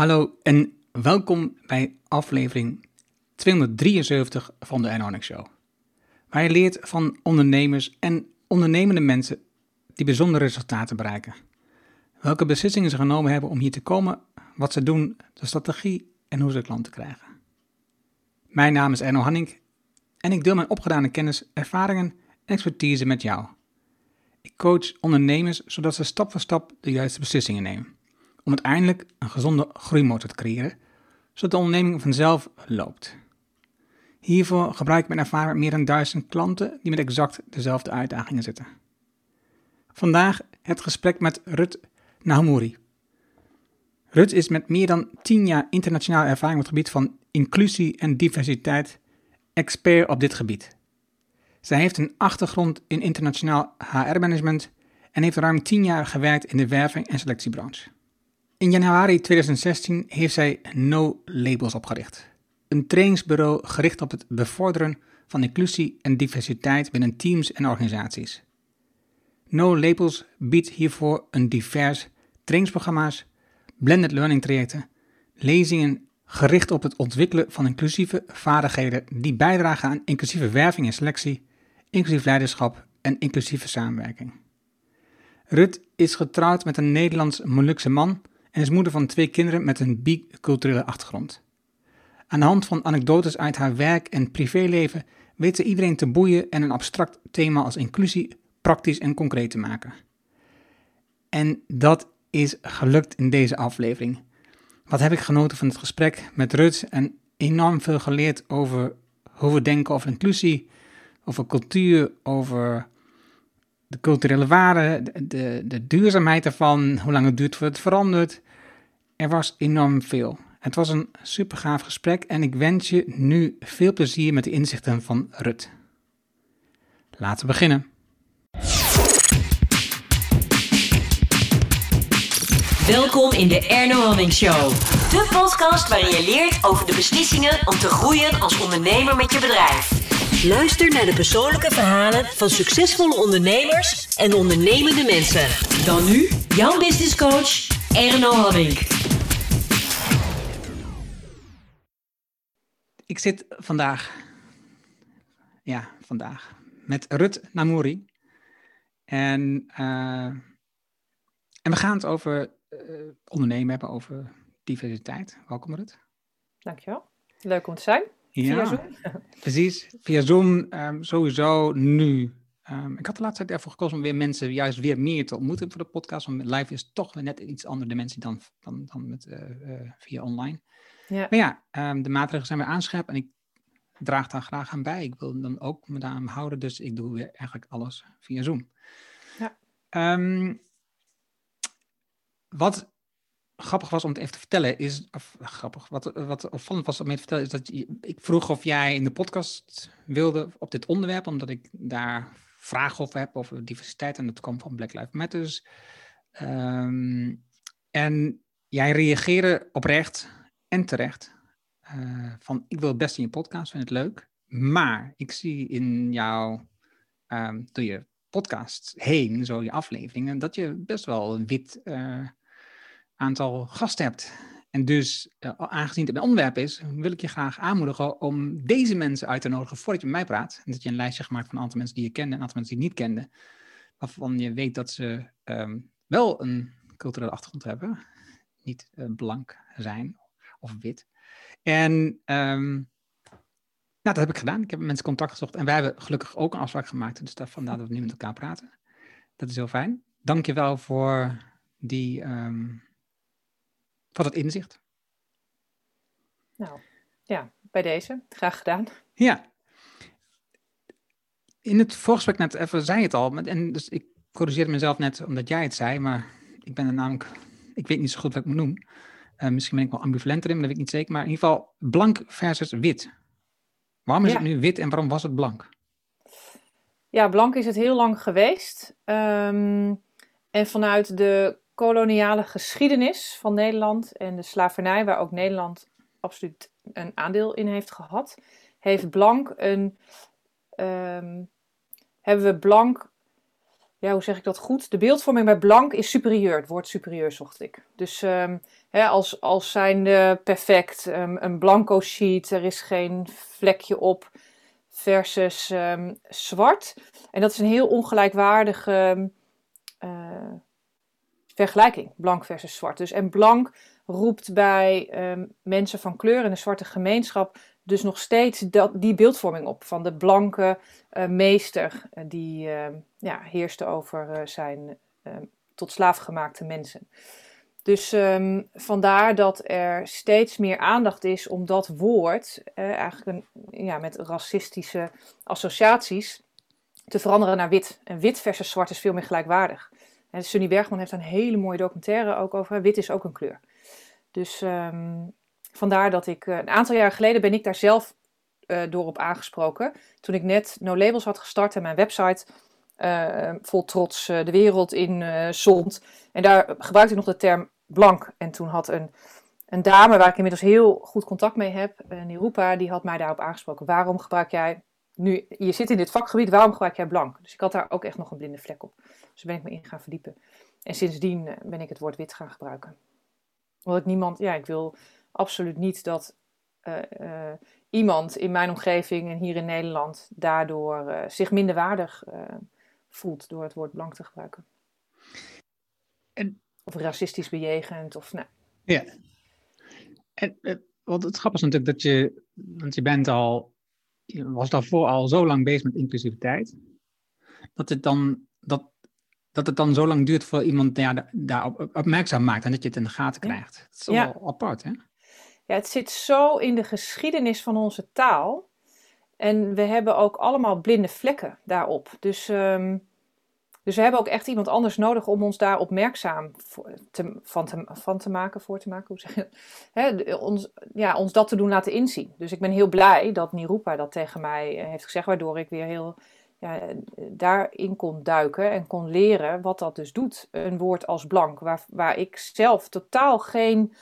Hallo en welkom bij aflevering 273 van de Ernonic Show. Waar je leert van ondernemers en ondernemende mensen die bijzondere resultaten bereiken. Welke beslissingen ze genomen hebben om hier te komen, wat ze doen, de strategie en hoe ze klanten krijgen. Mijn naam is Erno Hanning en ik deel mijn opgedane kennis, ervaringen en expertise met jou. Ik coach ondernemers zodat ze stap voor stap de juiste beslissingen nemen om uiteindelijk een gezonde groeimotor te creëren, zodat de onderneming vanzelf loopt. Hiervoor gebruik ik mijn ervaring met meer dan duizend klanten die met exact dezelfde uitdagingen zitten. Vandaag het gesprek met Rut Nahamuri. Rut is met meer dan 10 jaar internationale ervaring op het gebied van inclusie en diversiteit expert op dit gebied. Zij heeft een achtergrond in internationaal HR-management en heeft ruim 10 jaar gewerkt in de werving- en selectiebranche. In januari 2016 heeft zij No Labels opgericht. Een trainingsbureau gericht op het bevorderen van inclusie en diversiteit binnen teams en organisaties. No Labels biedt hiervoor een divers trainingsprogramma's, blended learning trajecten, lezingen gericht op het ontwikkelen van inclusieve vaardigheden die bijdragen aan inclusieve werving en selectie, inclusief leiderschap en inclusieve samenwerking. Rut is getrouwd met een Nederlands-Molukse man en is moeder van twee kinderen met een biculturele achtergrond. Aan de hand van anekdotes uit haar werk en privéleven weet ze iedereen te boeien en een abstract thema als inclusie praktisch en concreet te maken. En dat is gelukt in deze aflevering. Wat heb ik genoten van het gesprek met Rut en enorm veel geleerd over hoe we denken over inclusie, over cultuur, over de culturele waarde, de, de, duurzaamheid ervan, hoe lang het duurt voordat het verandert. Er was enorm veel. Het was een super gaaf gesprek en ik wens je nu veel plezier met de inzichten van Rut. Laten we beginnen. Welkom in de Erno Hamming Show. De podcast waarin je leert over de beslissingen om te groeien als ondernemer met je bedrijf. Luister naar de persoonlijke verhalen van succesvolle ondernemers en ondernemende mensen. Dan nu jouw business coach Erno Hamming. Ik zit vandaag, ja, vandaag, met Rut Namuri. En, uh, en we gaan het over uh, ondernemen hebben, over diversiteit. Welkom Rut. Dankjewel. Leuk om te zijn. Ja, via Zoom. precies. Via Zoom um, sowieso nu. Um, ik had de laatste tijd ervoor gekozen om weer mensen juist weer meer te ontmoeten voor de podcast. Want live is toch net iets andere dimensie dan, dan, dan met, uh, uh, via online. Ja. Maar ja, um, de maatregelen zijn weer aanscherp en ik draag daar graag aan bij. Ik wil dan ook me daaraan houden, dus ik doe weer eigenlijk alles via Zoom. Ja. wat grappig was om het even te vertellen, is, of grappig, wat, wat opvallend was om mee te vertellen, is dat ik vroeg of jij in de podcast wilde op dit onderwerp, omdat ik daar vragen over heb, over diversiteit, en dat kwam van Black Lives Matter. Um, en jij reageerde oprecht en terecht uh, van, ik wil het best in je podcast, vind het leuk, maar ik zie in jouw, um, door je podcast heen, zo je afleveringen, dat je best wel wit... Uh, aantal gasten hebt. En dus, uh, aangezien het een onderwerp is, wil ik je graag aanmoedigen om deze mensen uit te nodigen voordat je met mij praat. En dat je een lijstje gemaakt van een aantal mensen die je kende en een aantal mensen die je niet kende. Waarvan je weet dat ze um, wel een culturele achtergrond hebben. Niet uh, blank zijn of wit. En um, nou, dat heb ik gedaan. Ik heb mensen contact gezocht. En wij hebben gelukkig ook een afspraak gemaakt. Dus vandaar dat we nu met elkaar praten. Dat is heel fijn. Dank je wel voor die... Um, voor het inzicht. Nou, ja, bij deze. Graag gedaan. Ja. In het voorgesprek net even zei het al, en dus ik corrigeerde mezelf net omdat jij het zei, maar ik ben er namelijk, ik weet niet zo goed wat ik moet noemen. Uh, misschien ben ik wel ambivalenter in, maar dat weet ik niet zeker. Maar in ieder geval blank versus wit. Waarom is ja. het nu wit en waarom was het blank? Ja, blank is het heel lang geweest. Um, en vanuit de koloniale geschiedenis van Nederland en de slavernij, waar ook Nederland absoluut een aandeel in heeft gehad, heeft blank een, um, hebben we blank ja, hoe zeg ik dat goed? De beeldvorming bij blank is superieur. Het woord superieur zocht ik. Dus ehm, hè, als, als zijnde perfect, um, een blanco sheet, er is geen vlekje op, versus um, zwart. En dat is een heel ongelijkwaardige uh, vergelijking, blank versus zwart. Dus en blank roept bij mensen van kleur in de zwarte gemeenschap dus nog steeds dat, die beeldvorming op van de blanke uh, meester uh, die uh, ja, heerste over zijn tot slaaf gemaakte mensen. Dus vandaar dat er steeds meer aandacht is om dat woord, eigenlijk een, ja, met racistische associaties, te veranderen naar wit. En wit versus zwart is veel meer gelijkwaardig. En Sunny Bergman heeft een hele mooie documentaire ook over. Wit is ook een kleur. Dus um, vandaar dat ik, een aantal jaar geleden ben ik daar zelf uh, door op aangesproken. Toen ik net No Labels had gestart en mijn website uh, vol trots de wereld in zond. En daar gebruikte ik nog de term blank. En toen had een, een dame waar ik inmiddels heel goed contact mee heb, Nirupa, die had mij daarop aangesproken. Waarom gebruik jij, nu je zit in dit vakgebied, waarom gebruik jij blank? Dus ik had daar ook echt nog een blinde vlek op. Dus daar ben ik me in gaan verdiepen. En sindsdien ben ik het woord wit gaan gebruiken. Omdat ik niemand, ja, ik wil absoluut niet dat uh, iemand in mijn omgeving en hier in Nederland daardoor uh, zich minder waardig voelt door het woord blank te gebruiken. En, of racistisch bejegend of nou. Ja. En wat het grappige is natuurlijk dat je, want je bent al, was daarvoor al zo lang bezig met inclusiviteit, dat het dan, dat, dat het dan zo lang duurt voor iemand ja, daarop opmerkzaam maakt en dat je het in de gaten krijgt. Dat is wel ja. apart, hè? Ja, het zit zo in de geschiedenis van onze taal. En we hebben ook allemaal blinde vlekken daarop. Dus, um, dus we hebben ook echt iemand anders nodig om ons daar opmerkzaam te, van, te, van te maken, voor te maken. Hoe zeg je ons, ja, ons dat te doen laten inzien. Dus ik ben heel blij dat Nirupa dat tegen mij heeft gezegd, waardoor ik weer heel ja, daarin kon duiken en kon leren wat dat dus doet. Een woord als blank, waar, waar ik zelf totaal geen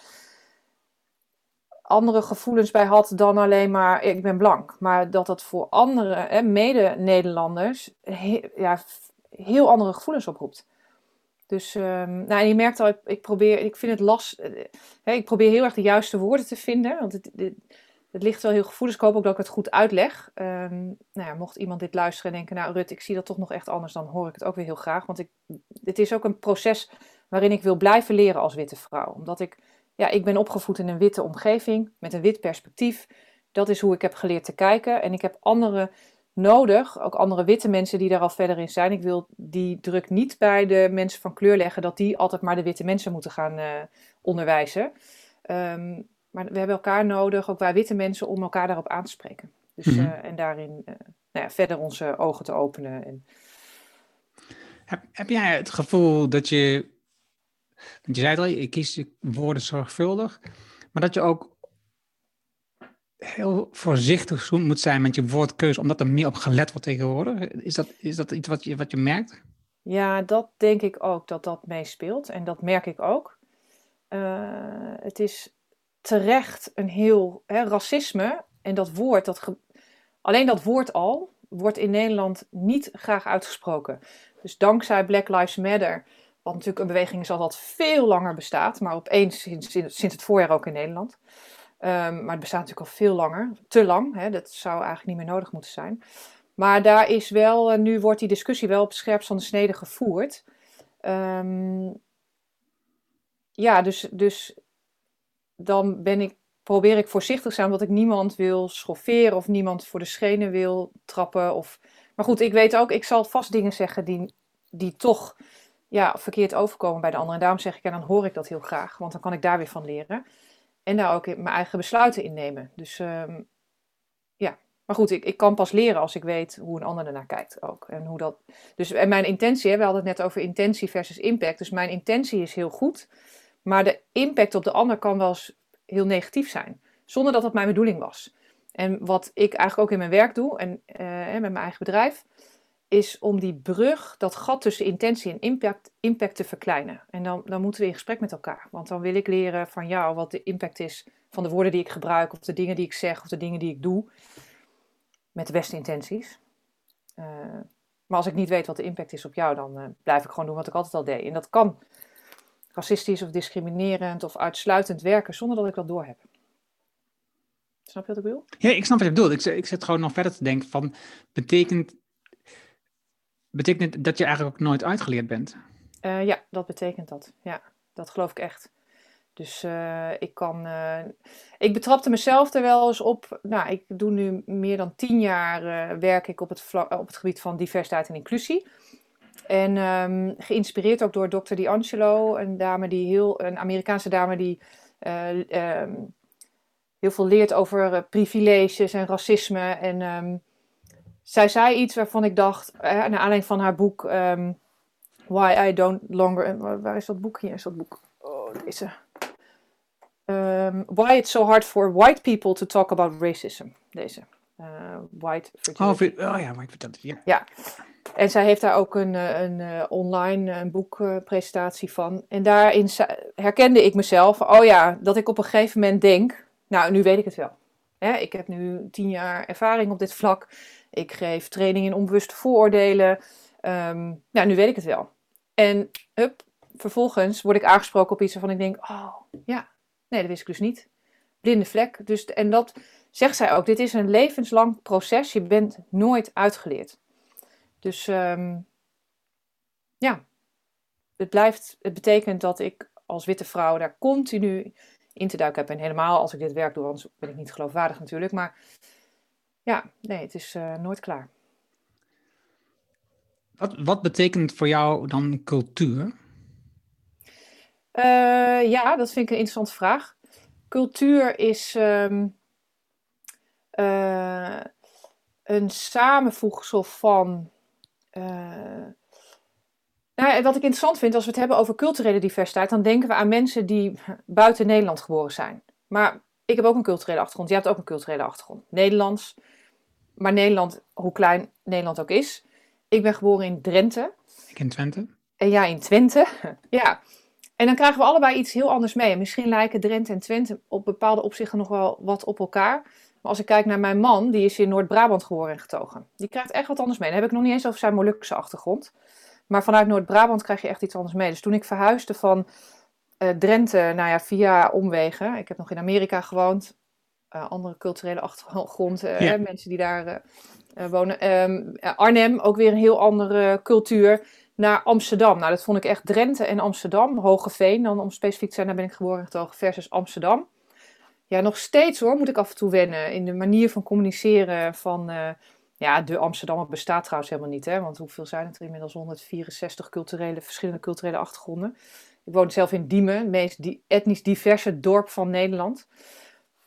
andere gevoelens bij had dan alleen maar ik ben blank. Maar dat dat voor andere mede-Nederlanders ja, heel andere gevoelens oproept. Dus um, nou, en je merkt al, ik, probeer, ik vind het last, hè, ik probeer heel erg de juiste woorden te vinden. Want het, het, ligt wel heel gevoelig. Ik hoop ook dat ik het goed uitleg. Um, nou ja, mocht iemand dit luisteren en denken, nou Rut, ik zie dat toch nog echt anders, dan hoor ik het ook weer heel graag. Want ik, het is ook een proces waarin ik wil blijven leren als witte vrouw. Omdat ik ja, ik ben opgevoed in een witte omgeving met een wit perspectief. Dat is hoe ik heb geleerd te kijken. En ik heb anderen nodig, ook andere witte mensen die daar al verder in zijn. Ik wil die druk niet bij de mensen van kleur leggen dat die altijd maar de witte mensen moeten gaan uh, onderwijzen. Um, maar we hebben elkaar nodig, ook wij witte mensen, om elkaar daarop aan te spreken. Dus, mm -hmm. uh, en daarin uh, nou ja, verder onze ogen te openen. En... Heb, heb jij het gevoel dat je want je zei het al, je kiest woorden zorgvuldig, maar dat je ook heel voorzichtig moet zijn met je woordkeuze, omdat er meer op gelet wordt tegenwoordig. Is dat, is dat iets wat je, wat je merkt? Ja, dat denk ik ook dat dat meespeelt. En dat merk ik ook. Uh, het is terecht een heel hè, racisme en dat woord, dat alleen dat woord al, wordt in Nederland niet graag uitgesproken. Dus dankzij Black Lives Matter wat natuurlijk een beweging is al wat veel langer bestaat, maar opeens sinds, sinds het voorjaar ook in Nederland. Um, maar het bestaat natuurlijk al veel langer, te lang. Hè, dat zou eigenlijk niet meer nodig moeten zijn. Maar daar is wel, uh, nu wordt die discussie wel op scherp van de snede gevoerd. Um, ja, dus, dus dan ben ik, probeer ik voorzichtig zijn, omdat ik niemand wil schofferen of niemand voor de schenen wil trappen. Of... Maar goed, ik weet ook, ik zal vast dingen zeggen die, die toch ja, verkeerd overkomen bij de ander. En daarom zeg ik, en dan hoor ik dat heel graag, want dan kan ik daar weer van leren. En daar ook mijn eigen besluiten in nemen. Dus um, ja, maar goed, ik, ik kan pas leren als ik weet hoe een ander ernaar kijkt ook. En hoe dat... Dus en mijn intentie, we hadden het net over intentie versus impact. Dus mijn intentie is heel goed, maar de impact op de ander kan wel heel negatief zijn. Zonder dat dat mijn bedoeling was. En wat ik eigenlijk ook in mijn werk doe en uh, met mijn eigen bedrijf, is om die brug, dat gat tussen intentie en impact, impact te verkleinen. En dan, dan moeten we in gesprek met elkaar. Want dan wil ik leren van jou wat de impact is van de woorden die ik gebruik, of de dingen die ik zeg, of de dingen die ik doe. Met de beste intenties. Uh, Maar als ik niet weet wat de impact is op jou, dan eh, blijf ik gewoon doen wat ik altijd al deed. En dat kan racistisch of discriminerend of uitsluitend werken zonder dat ik dat doorheb. Snap je wat ik bedoel? Ja, ik snap wat je bedoelt. Ik, ik zit gewoon nog verder te denken van, betekent, betekent dat je eigenlijk ook nooit uitgeleerd bent? Eh, ja, dat betekent dat. Ja, dat geloof ik echt. Dus eh, ik kan. eh, ik betrapte mezelf er wel eens op. Nou, ik doe nu meer dan tien jaar werk ik op het, op het gebied van diversiteit en inclusie. En ehm, geïnspireerd ook door Dr. D'Angelo, een dame die heel, een Amerikaanse dame die eh, ehm, heel veel leert over privileges en racisme. En ehm, zij zei iets waarvan ik dacht, eh, naar aanleiding van haar boek ehm, Why I Don't Longer. en waar- Waar is dat boek? Hier is dat boek. Oh, deze. Ehm, Why It's So Hard for White People to Talk About Racism. Deze. Eh, white Oh, Fragility. ver- oh ja, vertel het. Ja. En zij heeft daar ook een, eh, een eh, online eh, een boekpresentatie van. En daarin herkende ik mezelf. Oh ja, dat ik op een gegeven moment denk. Nou, nu weet ik het wel. Hè, ik heb nu tien jaar ervaring op dit vlak. Ik geef training in onbewuste vooroordelen. Ehm, nou, nu weet ik het wel. En hup, vervolgens word ik aangesproken op iets waarvan ik denk: Oh ja, nee, dat wist ik dus niet. Blinde vlek. Dus, en dat zegt zij ook: dit is een levenslang proces. Je bent nooit uitgeleerd. Dus ehm, ja, het blijft, het betekent dat ik als witte vrouw daar continu in te duiken heb. En helemaal als ik dit werk doe, anders ben ik niet geloofwaardig natuurlijk. Maar ja, nee, het is eh, nooit klaar. Wat, wat betekent voor jou dan cultuur? Eh, ja, dat vind ik een interessante vraag. Cultuur is ehm, eh, een samenvoegsel van. nou, wat ik interessant vind, als we het hebben over culturele diversiteit, dan denken we aan mensen die buiten Nederland geboren zijn. Maar ik heb ook een culturele achtergrond. Jij hebt ook een culturele achtergrond. Nederlands. Maar Nederland, hoe klein Nederland ook is. Ik ben geboren in Drenthe. Ik in Twente. En ja, in Twente. ja. En dan krijgen we allebei iets heel anders mee. En misschien lijken Drenthe en Twente op bepaalde opzichten nog wel wat op elkaar. Maar als ik kijk naar mijn man, die is in Noord-Brabant geboren en getogen. Die krijgt echt wat anders mee. Dan heb ik nog niet eens over zijn Molukse achtergrond. Maar vanuit Noord-Brabant krijg je echt iets anders mee. Dus toen ik verhuisde van eh, Drenthe, nou ja, via omwegen. Ik heb nog in Amerika gewoond. Eh, andere culturele achtergrond. eh, Ja. hè, mensen die daar eh, wonen. Ehm, eh, Arnhem, ook weer een heel andere cultuur. Naar Amsterdam. Nou, dat vond ik echt Drenthe en Amsterdam. Hogeveen, dan om specifiek te zijn, daar ben ik geboren en getogen. Versus Amsterdam. Ja, nog steeds hoor, moet ik af en toe wennen. In de manier van communiceren van... ja, de Amsterdammer bestaat trouwens helemaal niet, hè? Want hoeveel zijn het er inmiddels? 164 culturele, verschillende culturele achtergronden. Ik woon zelf in Diemen, het meest di- etnisch diverse dorp van Nederland.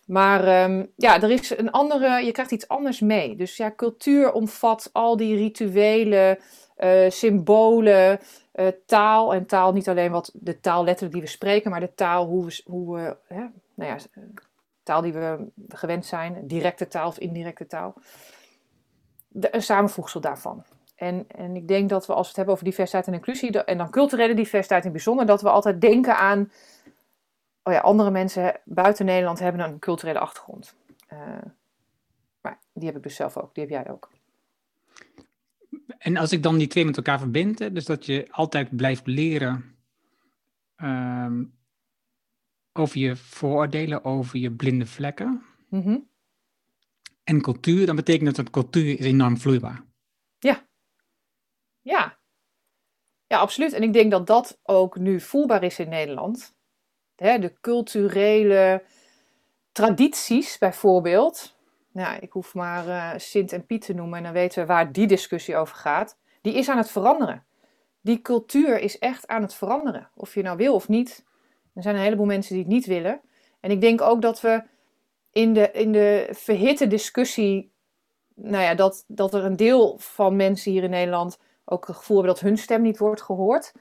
Maar ehm, ja, er is een andere, je krijgt iets anders mee. Dus ja, cultuur omvat al die rituelen, eh, symbolen, eh, taal. En taal niet alleen wat de taal letterlijk die we spreken, maar de taal hoe we, hoe we nou ja, eh, taal die we gewend zijn, directe taal of indirecte taal. De, een samenvoegsel daarvan. En, en ik denk dat we als we het hebben over diversiteit en inclusie, en dan culturele diversiteit in bijzonder, dat we altijd denken aan oh ja, andere mensen buiten Nederland hebben een culturele achtergrond. Eh, maar die heb ik dus zelf ook, die heb jij ook. En als ik dan die twee met elkaar verbind, hè, dus dat je altijd blijft leren ehm, over je vooroordelen, over je blinde vlekken Mhm. en cultuur, dan betekent dat dat cultuur is enorm vloeibaar. Ja. ja, absoluut. En ik denk dat dat ook nu voelbaar is in Nederland. Hè, de culturele tradities bijvoorbeeld. Nou, ik hoef maar eh, Sint en Piet te noemen en dan weten we waar die discussie over gaat. Die is aan het veranderen. Die cultuur is echt aan het veranderen. Of je nou wil of niet. Er zijn een heleboel mensen die het niet willen. En ik denk ook dat we in de, in de verhitte discussie, nou ja, dat, dat er een deel van mensen hier in Nederland ook het gevoel hebben dat hun stem niet wordt gehoord.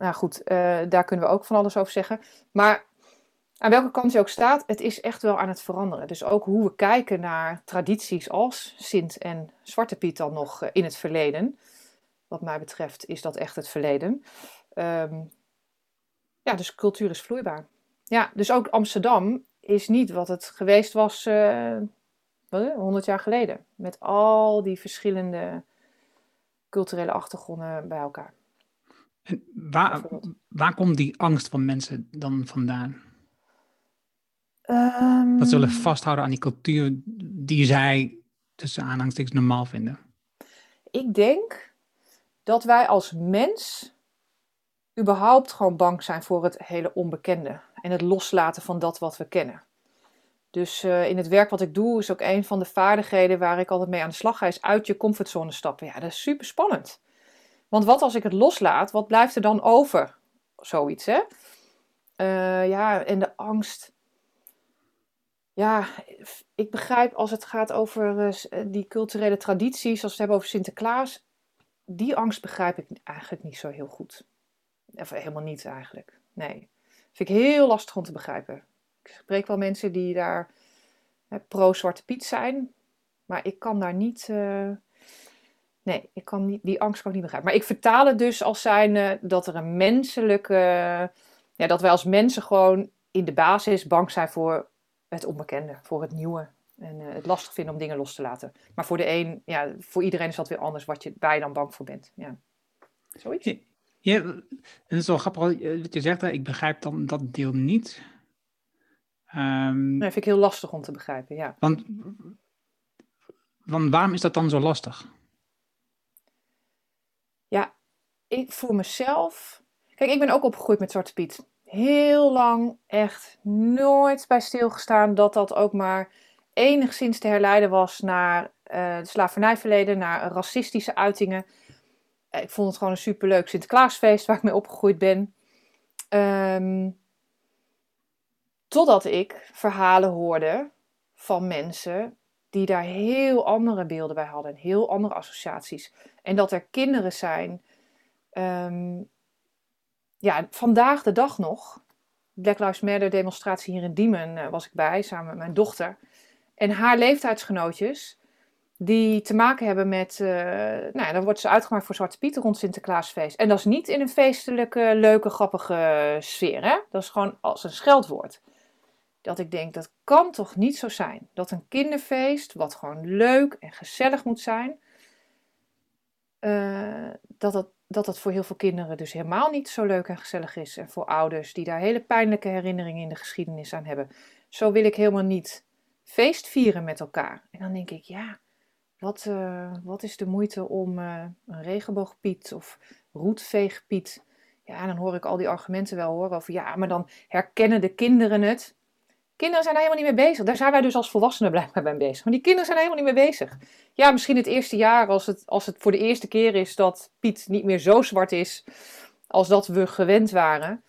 Nou goed, eh, daar kunnen we ook van alles over zeggen. Maar aan welke kant je ook staat, het is echt wel aan het veranderen. Dus ook hoe we kijken naar tradities als Sint en Zwarte Piet dan nog eh, in het verleden. Wat mij betreft is dat echt het verleden. Ehm, ja, dus cultuur is vloeibaar. Ja, dus ook Amsterdam is niet wat het geweest was eh, wat, 100 jaar geleden. Met al die verschillende culturele achtergronden bij elkaar. Waar, waar komt die angst van mensen dan vandaan? Um, Dat ze willen vasthouden aan die cultuur die zij tussen aanhalingstekens normaal vinden. Ik denk dat wij als mens überhaupt gewoon bang zijn voor het hele onbekende en het loslaten van dat wat we kennen. Dus uh, in het werk wat ik doe is ook een van de vaardigheden waar ik altijd mee aan de slag ga, is uit je comfortzone stappen. Ja, dat is super spannend. Want wat als ik het loslaat, wat blijft er dan over? Zoiets, hè? Uh, ja, en de angst. Ja, ik begrijp als het gaat over uh, die culturele tradities, als we het hebben over Sinterklaas, die angst begrijp ik eigenlijk niet zo heel goed. Of helemaal niet eigenlijk. Nee. Vind ik heel lastig om te begrijpen. Ik spreek wel mensen die daar pro-Zwarte Piet zijn. Maar ik kan daar niet. Nee, ik kan niet, die angst kan ik niet begrijpen. Maar ik vertaal het dus als zijn dat er een menselijke. ja, dat wij als mensen gewoon in de basis bang zijn voor het onbekende, voor het nieuwe. En uh, het lastig vinden om dingen los te laten. Maar voor de een, ja, voor iedereen is dat weer anders wat je, waar je dan bang voor bent. Ja. Zoiets. Ja, en het is wel grappig wat je zegt, ik begrijp dan dat deel niet. Um, dat vind ik heel lastig om te begrijpen, ja. Want, want waarom is dat dan zo lastig? Ja, ik voor mezelf... Kijk, ik ben ook opgegroeid met Zwarte Piet. Heel lang echt nooit bij stilgestaan dat dat ook maar enigszins te herleiden was naar uh, slavernijverleden, naar racistische uitingen. Ik vond het gewoon een superleuk Sinterklaasfeest waar ik mee opgegroeid ben. Um, Totdat ik verhalen hoorde van mensen die daar heel andere beelden bij hadden, heel andere associaties. En dat er kinderen zijn, um, ja, vandaag de dag nog. Black Lives Matter demonstratie hier in Diemen uh, was ik bij, samen met mijn dochter. En haar leeftijdsgenootjes, die te maken hebben met, uh, nou ja, dan wordt ze uitgemaakt voor Zwarte Piet rond Sinterklaasfeest. En dat is niet in een feestelijke, leuke, grappige sfeer, hè? Dat is gewoon als een scheldwoord dat ik denk, dat kan toch niet zo zijn. Dat een kinderfeest, wat gewoon leuk en gezellig moet zijn, uh, dat, dat, dat dat voor heel veel kinderen dus helemaal niet zo leuk en gezellig is. En voor ouders die daar hele pijnlijke herinneringen in de geschiedenis aan hebben. Zo wil ik helemaal niet feest vieren met elkaar. En dan denk ik, ja, wat, uh, wat is de moeite om uh, een regenboogpiet of roetveegpiet... Ja, dan hoor ik al die argumenten wel horen over ja, maar dan herkennen de kinderen het. Kinderen zijn daar helemaal niet mee bezig. Daar zijn wij dus als volwassenen blijkbaar bij bezig. Maar die kinderen zijn er helemaal niet mee bezig. Ja, misschien het eerste jaar, als het, als het voor de eerste keer is dat Piet niet meer zo zwart is als dat we gewend waren.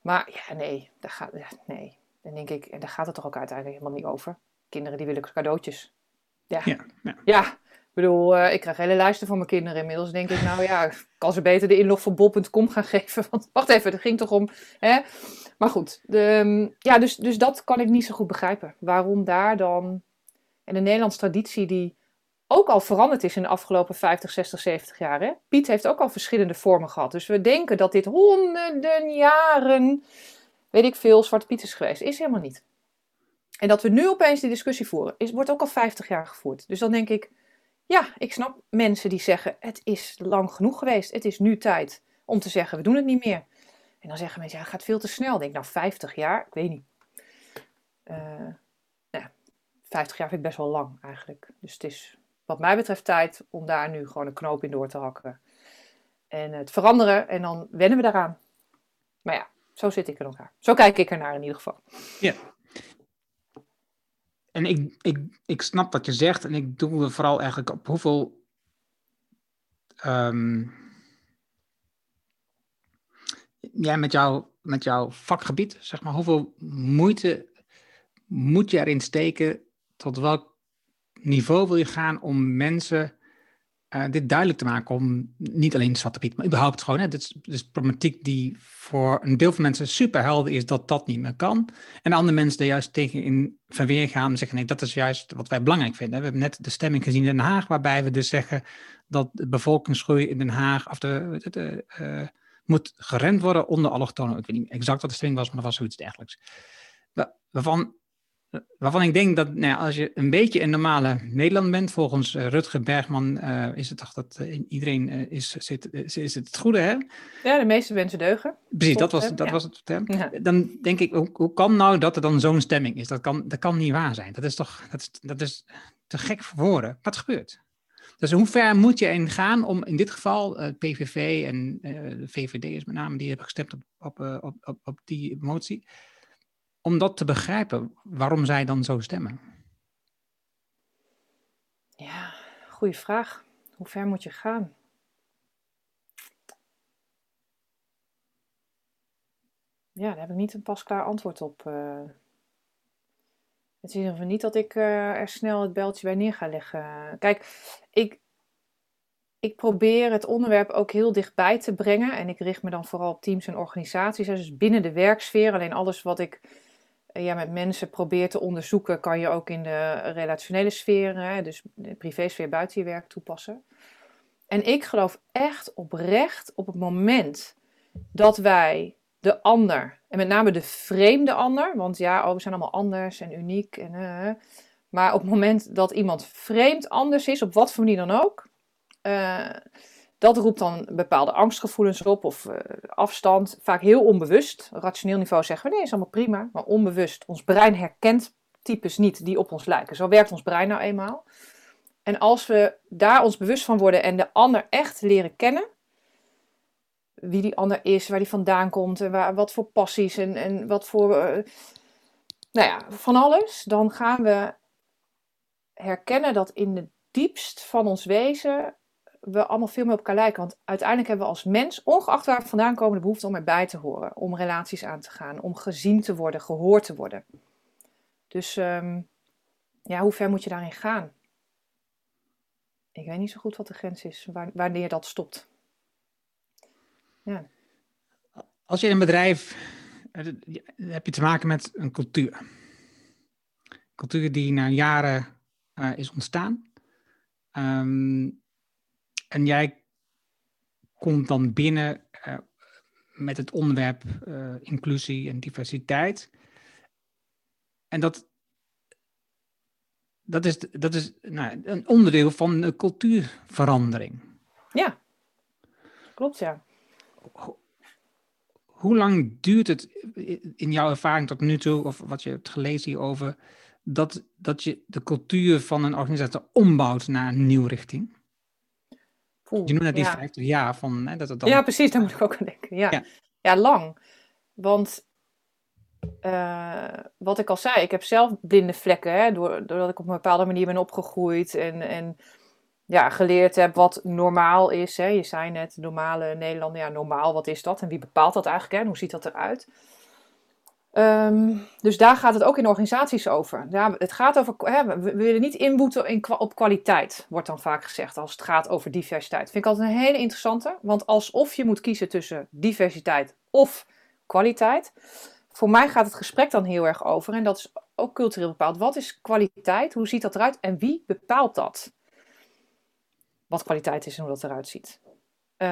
Maar ja, nee, daar gaat, ja, nee. Dan denk ik, en daar gaat het toch ook uiteindelijk helemaal niet over. Kinderen die willen cadeautjes. Ja, ja, ja. ja. Ik bedoel, uh, ik krijg hele lijsten van mijn kinderen. Inmiddels denk ik, nou ja, ik kan ze beter de inlog van bol.com gaan geven. Want wacht even, het ging toch om. Hè? Maar goed, de, ja, dus, dus dat kan ik niet zo goed begrijpen. Waarom daar dan. En de Nederlandse traditie die ook al veranderd is in de afgelopen 50, 60, 70 jaar. Hè? Piet heeft ook al verschillende vormen gehad. Dus we denken dat dit honderden jaren, weet ik veel, Zwarte Piet is geweest. Is helemaal niet. En dat we nu opeens die discussie voeren, is, wordt ook al 50 jaar gevoerd. Dus dan denk ik, ja, ik snap mensen die zeggen: het is lang genoeg geweest. Het is nu tijd om te zeggen: we doen het niet meer. En dan zeggen mensen: ja, het gaat veel te snel. Ik denk nou, 50 jaar, ik weet niet. Uh, nou, 50 jaar vind ik best wel lang eigenlijk. Dus het is wat mij betreft tijd om daar nu gewoon een knoop in door te hakken. En het veranderen en dan wennen we daaraan. Maar ja, zo zit ik in elkaar. Zo kijk ik ernaar in ieder geval. Ja, en ik, ik, ik snap wat je zegt en ik doe vooral eigenlijk op hoeveel. Um, ja, met, jou, met jouw vakgebied, zeg maar, hoeveel moeite moet je erin steken? Tot welk niveau wil je gaan om mensen uh, dit duidelijk te maken om niet alleen Zwarte Piet, maar überhaupt gewoon, hè, dit, is, dit problematiek die voor een deel van mensen super helder is dat dat niet meer kan. En andere mensen er juist tegen in verweer gaan en zeggen nee, dat is juist wat wij belangrijk vinden. We hebben net de stemming gezien in Den Haag, waarbij we dus zeggen dat de bevolkingsgroei in Den Haag of de, de, uh, moet geremd worden onder allochtonen. Ik weet niet exact wat de stemming was, maar was zoiets dergelijks. Waarvan waarvan ik denk dat nou ja, als je een beetje een normale Nederland bent, volgens uh, Rutger Bergman uh, is het toch dat uh, iedereen is, zit, is, is het het goede, hè? Ja, de meeste mensen deugen. Precies, dat was, dat ja. was het. Hè? Ja. Dan denk ik, hoe, hoe kan nou dat er dan zo'n stemming is? Dat kan, dat kan niet waar zijn. Dat is toch dat is, dat is te gek voor woorden. Wat gebeurt? Dus hoe ver moet je in gaan om in dit geval uh, PVV en uh, de VVD is met name, die hebben gestemd op, op, op, op, op die motie, om dat te begrijpen, waarom zij dan zo stemmen? Ja, goede vraag. Hoe ver moet je gaan? Ja, daar heb ik niet een pasklaar antwoord op. Het is in ieder geval niet dat ik uh, er snel het beltje bij neer ga leggen. Kijk, ik, ik probeer het onderwerp ook heel dichtbij te brengen. En ik richt me dan vooral op teams en organisaties. Dus binnen de werksfeer. Alleen alles wat ik ja, met mensen probeer te onderzoeken, kan je ook in de relationele sfeer, hè, dus de privésfeer buiten je werk toepassen. En ik geloof echt oprecht op het moment dat wij de ander, en met name de vreemde ander, want ja, oh, we zijn allemaal anders en uniek. En, uh, maar op het moment dat iemand vreemd anders is, op wat voor manier dan ook, dat roept dan bepaalde angstgevoelens op of uh, afstand, vaak heel onbewust. rationeel niveau zeggen we nee, is allemaal prima, maar onbewust. Ons brein herkent types niet die op ons lijken. Zo werkt ons brein nou eenmaal. En als we daar ons bewust van worden en de ander echt leren kennen, wie die ander is, waar die vandaan komt en waar, wat voor passies en, en wat voor. Uh, nou ja, van alles. Dan gaan we herkennen dat in de diepst van ons wezen we allemaal veel meer op elkaar lijken. Want uiteindelijk hebben we als mens, ongeacht waar we vandaan komen, de behoefte om erbij te horen. Om relaties aan te gaan, om gezien te worden, gehoord te worden. Dus um, ja, hoe ver moet je daarin gaan? Ik weet niet zo goed wat de grens is, wanneer dat stopt. Ja. Als je in een bedrijf eh, heb je te maken met een cultuur. Cultuur die na jaren uh, is ontstaan. Um, en jij komt dan binnen uh, met het onderwerp uh, inclusie en diversiteit. En dat, dat is, dat is nou, een onderdeel van de cultuurverandering. Ja, klopt ja hoe lang duurt het in jouw ervaring tot nu toe, of wat je hebt gelezen hierover, dat, dat je de cultuur van een organisatie ombouwt naar een nieuwe richting? Je noemt net die ja. 50 jaar van hè, dat het dan... Ja, precies, daar moet ik ook aan denken. Ja, ja. ja lang. Want uh, wat ik al zei, ik heb zelf blinde vlekken, hè, doordat ik op een bepaalde manier ben opgegroeid en, en ja, geleerd heb wat normaal is. Hè. Je zei net, normale Nederlander, ja, normaal, wat is dat? En wie bepaalt dat eigenlijk? Hè? Hoe ziet dat eruit? Um, dus daar gaat het ook in organisaties over. Het gaat over, hè, we willen niet inboeten in, op kwaliteit, wordt dan vaak gezegd als het gaat over diversiteit. Vind ik altijd een hele interessante, want alsof je moet kiezen tussen diversiteit of kwaliteit. Voor mij gaat het gesprek dan heel erg over, en dat is ook cultureel bepaald. Wat is kwaliteit? Hoe ziet dat eruit? En wie bepaalt dat? wat kwaliteit is en hoe dat eruit ziet. Uh,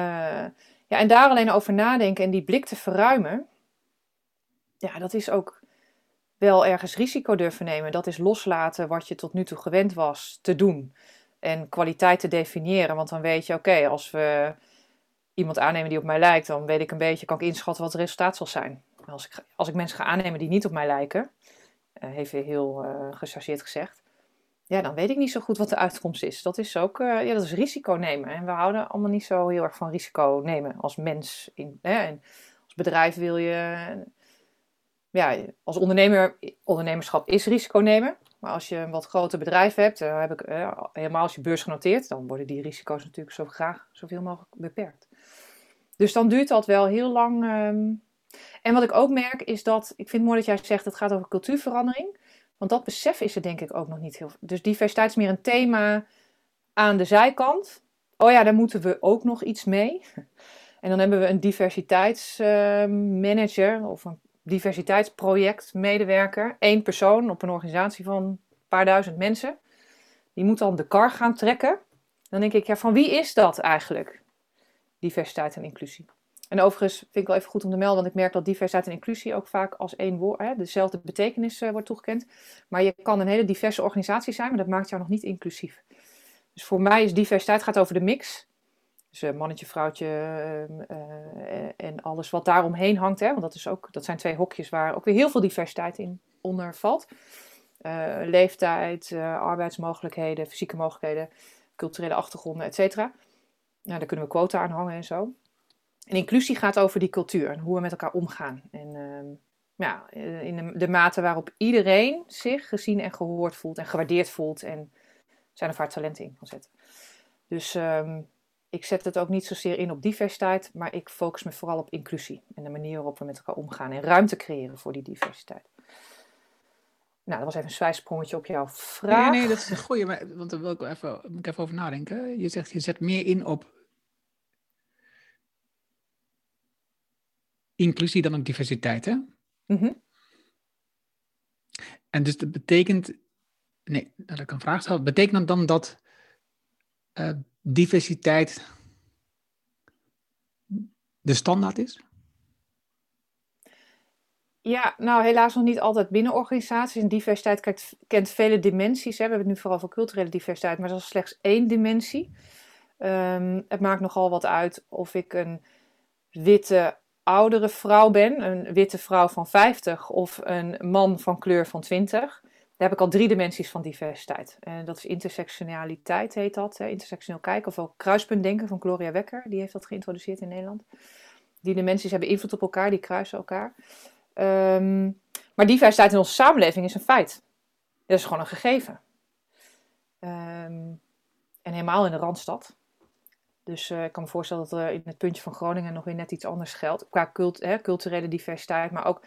ja, en daar alleen over nadenken en die blik te verruimen, ja, dat is ook wel ergens risico durven nemen. Dat is loslaten wat je tot nu toe gewend was te doen. En kwaliteit te definiëren. Want dan weet je, oké, als we iemand aannemen die op mij lijkt, dan weet ik een beetje, kan ik inschatten wat het resultaat zal zijn. Als ik, als ik mensen ga aannemen die niet op mij lijken, uh, heeft hij heel uh, gechargeerd gezegd, ja, dan weet ik niet zo goed wat de uitkomst is. Dat is ook uh, ja, dat is risico nemen. En we houden allemaal niet zo heel erg van risico nemen als mens. In, hè? En als bedrijf wil je, ja, als ondernemer, ondernemerschap is risico nemen. Maar als je een wat groter bedrijf hebt, dan heb ik, uh, helemaal als je beursgenoteerd, dan worden die risico's natuurlijk zo graag zoveel mogelijk beperkt. Dus dan duurt dat wel heel lang. Um... En wat ik ook merk is dat, ik vind het mooi dat jij zegt, het gaat over cultuurverandering. Want dat besef is er denk ik ook nog niet heel Dus diversiteit is meer een thema aan de zijkant. Oh ja, daar moeten we ook nog iets mee. En dan hebben we een diversiteitsmanager of een diversiteitsprojectmedewerker. Eén persoon op een organisatie van een paar duizend mensen. Die moet dan de kar gaan trekken. Dan denk ik, ja, van wie is dat eigenlijk? Diversiteit en inclusie. En overigens vind ik wel even goed om te melden, want ik merk dat diversiteit en inclusie ook vaak als één woord, hè, dezelfde betekenis uh, wordt toegekend. Maar je kan een hele diverse organisatie zijn, maar dat maakt jou nog niet inclusief. Dus voor mij is diversiteit gaat over de mix. Dus uh, mannetje, vrouwtje uh, en alles wat daaromheen hangt. Hè, want dat, is ook, dat zijn twee hokjes waar ook weer heel veel diversiteit in onder valt. leeftijd, arbeidsmogelijkheden, fysieke mogelijkheden, culturele achtergronden, et cetera. Nou, daar kunnen we quota aan hangen en zo. En inclusie gaat over die cultuur en hoe we met elkaar omgaan. En ehm, ja, in de, mate waarop iedereen zich gezien en gehoord voelt en gewaardeerd voelt en zijn of haar talenten in kan zetten. Dus um, ik zet het ook niet zozeer in op diversiteit, maar ik focus me vooral op inclusie en de manier waarop we met elkaar omgaan en ruimte creëren voor die diversiteit. Nou, dat was even een zwijsprongetje op jouw vraag. Nee, nee, dat is een goeie, want daar wil ik even, moet ik even over nadenken. Je zegt, je zet meer in op inclusie dan op diversiteit, hè? Mm En dus dat betekent, nee, dat ik een vraag stel, betekent dat dan dat uh, diversiteit de standaard is? Ja, nou helaas nog niet altijd binnen organisaties. Diversiteit kent, kent vele dimensies. We hebben het nu vooral over culturele diversiteit, maar dat is slechts één dimensie. Um, het maakt nogal wat uit of ik een witte oudere vrouw ben, een witte vrouw van 50 of een man van kleur van 20. Daar heb ik al drie dimensies van diversiteit. En dat is intersectionaliteit, heet dat. Hè? Intersectioneel kijken of ook kruispuntdenken van Gloria Wekker. Die heeft dat geïntroduceerd in Nederland. Die dimensies hebben invloed op elkaar, die kruisen elkaar. Um, maar diversiteit in onze samenleving is een feit. Dat is gewoon een gegeven. Um, en helemaal in de Randstad. Dus uh, ik kan me voorstellen dat er in het puntje van Groningen nog weer net iets anders geldt. Qua cult, hè, culturele diversiteit, maar ook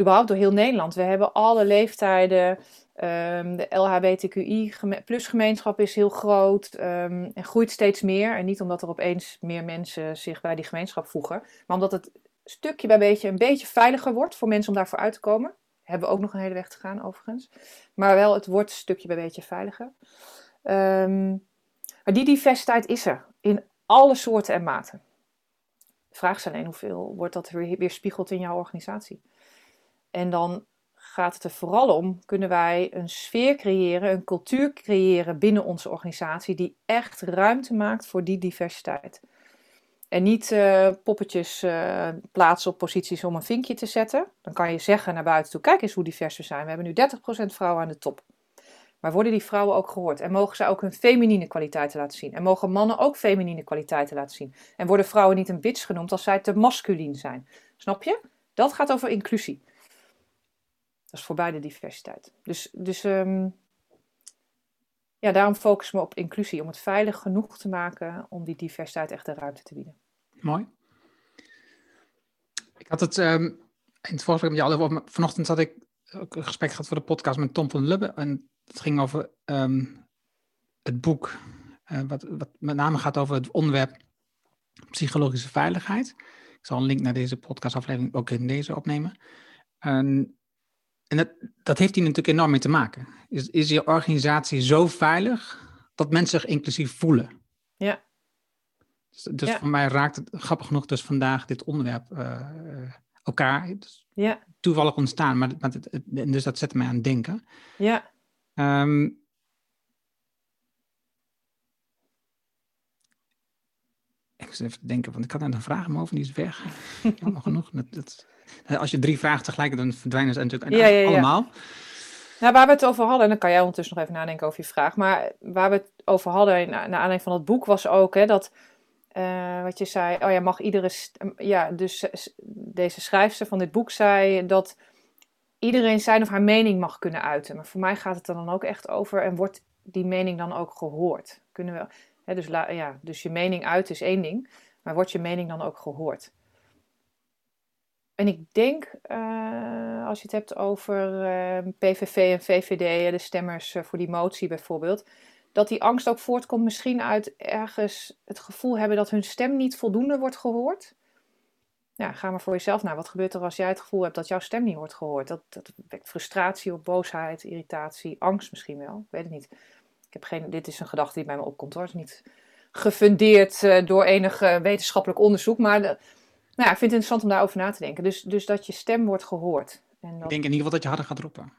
überhaupt door heel Nederland. We hebben alle leeftijden. Um, de LHBTQI plus gemeenschap is heel groot um, en groeit steeds meer. En niet omdat er opeens meer mensen zich bij die gemeenschap voegen, maar omdat het stukje bij beetje een beetje veiliger wordt voor mensen om daarvoor uit te komen. Hebben we ook nog een hele weg te gaan overigens. Maar wel, het wordt stukje bij beetje veiliger. Um, maar die diversiteit is er in alle soorten en maten. Vraag is alleen hoeveel wordt dat weer weerspiegeld in jouw organisatie. En dan gaat het er vooral om, kunnen wij een sfeer creëren, een cultuur creëren binnen onze organisatie die echt ruimte maakt voor die diversiteit. En niet uh, poppetjes uh, plaatsen op posities om een vinkje te zetten. Dan kan je zeggen naar buiten toe, kijk eens hoe divers we zijn. We hebben nu 30% vrouwen aan de top. Maar worden die vrouwen ook gehoord? En mogen zij ook hun feminine kwaliteiten laten zien? En mogen mannen ook feminine kwaliteiten laten zien? En worden vrouwen niet een bitch genoemd als zij te masculien zijn? Snap je? Dat gaat over inclusie. Dat is voor beide diversiteit. Dus, dus um, ja, daarom focus me op inclusie. Om het veilig genoeg te maken om die diversiteit echt de ruimte te bieden. Mooi. Ik had het um, in het vorige ja, over, vanochtend had ik ook een gesprek gehad voor de podcast met Tom van Lubbe. En het ging over um, het boek, uh, wat, wat met name gaat over het onderwerp psychologische veiligheid. Ik zal een link naar deze podcastaflevering ook in deze opnemen. En, en dat, dat heeft hier natuurlijk enorm mee te maken. Is, is je organisatie zo veilig dat mensen zich inclusief voelen? Ja. Dus, dus voor mij raakt het grappig genoeg dus vandaag dit onderwerp uh, elkaar. Dus ja. Toevallig ontstaan, maar, maar het, het, dus dat zet mij aan het denken. Ja. Um, ik moet even denken, want ik had net een vraag over, die is weg. Jammer genoeg. Dat, dat, als je drie vragen tegelijk, dan verdwijnen ze natuurlijk ja, ja, ja. allemaal. Nou, waar we het over hadden, en dan kan jij ondertussen nog even nadenken over je vraag. Maar waar we het over hadden, naar aanleiding van het boek, was ook hè, dat, uh, wat je zei, oh ja, mag iedere, ja, dus deze schrijfster van dit boek zei dat iedereen zijn of haar mening mag kunnen uiten. Maar voor mij gaat het er dan ook echt over en wordt die mening dan ook gehoord? Kunnen we, hè, dus, ja, dus je mening uit is één ding, maar wordt je mening dan ook gehoord? En ik denk, uh, als je het hebt over uh, PVV en VVD, de stemmers uh, voor die motie bijvoorbeeld, dat die angst ook voortkomt misschien uit ergens het gevoel hebben dat hun stem niet voldoende wordt gehoord ja, ga maar voor jezelf naar. Wat gebeurt er als jij het gevoel hebt dat jouw stem niet wordt gehoord? Dat, dat wekt frustratie op, boosheid, irritatie, angst misschien wel. Ik weet het niet. Ik heb geen, dit is een gedachte die bij me opkomt hoor. Het is niet gefundeerd door enig wetenschappelijk onderzoek. Maar Nou ja, ik vind het interessant om daarover na te denken. Dus, dus dat je stem wordt gehoord. En Ik dat, denk in ieder geval dat je harder gaat roepen.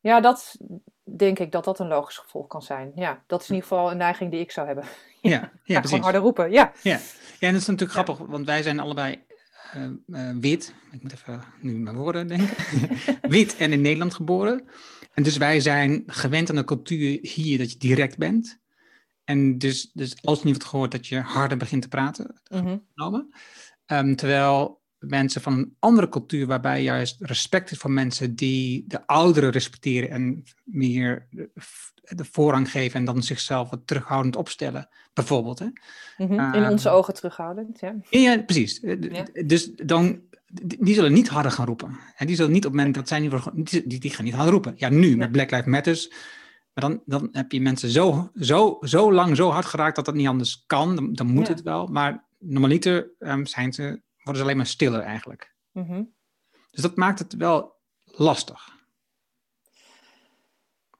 ja, dat denk ik dat dat een logisch gevolg kan zijn. Ja, dat is in ieder geval een neiging die ik zou hebben. Ja, ja, Ja, gewoon harder roepen. Ja, Ja. ja, en dat is natuurlijk Ja. grappig, want wij zijn allebei eh, eh, wit. Ik moet even nu mijn woorden denken. wit en in Nederland geboren. En dus wij zijn gewend aan de cultuur hier dat je direct bent. En dus, dus als je niet wordt gehoord dat je harder begint te praten, genomen. Ehm, terwijl mensen van een andere cultuur, waarbij juist respect is voor mensen die de ouderen respecteren en meer de, de voorrang geven en dan zichzelf wat terughoudend opstellen, bijvoorbeeld. Hè? Mhm. in Ehm, onze ogen terughoudend. Ja. Ja, precies. Eh, Ja. Dus dan, die zullen niet harder gaan roepen. En die zullen niet op het moment dat zij niet worden, die, gaan niet harder roepen. Ja, nu met Black Lives Matters. Maar dan, dan heb je mensen zo, zo, zo lang zo hard geraakt dat dat niet anders kan. Dan, dan moet Ja. het wel. Maar normaliter ehm, zijn ze, worden ze alleen maar stiller eigenlijk. Mhm. Dus dat maakt het wel lastig.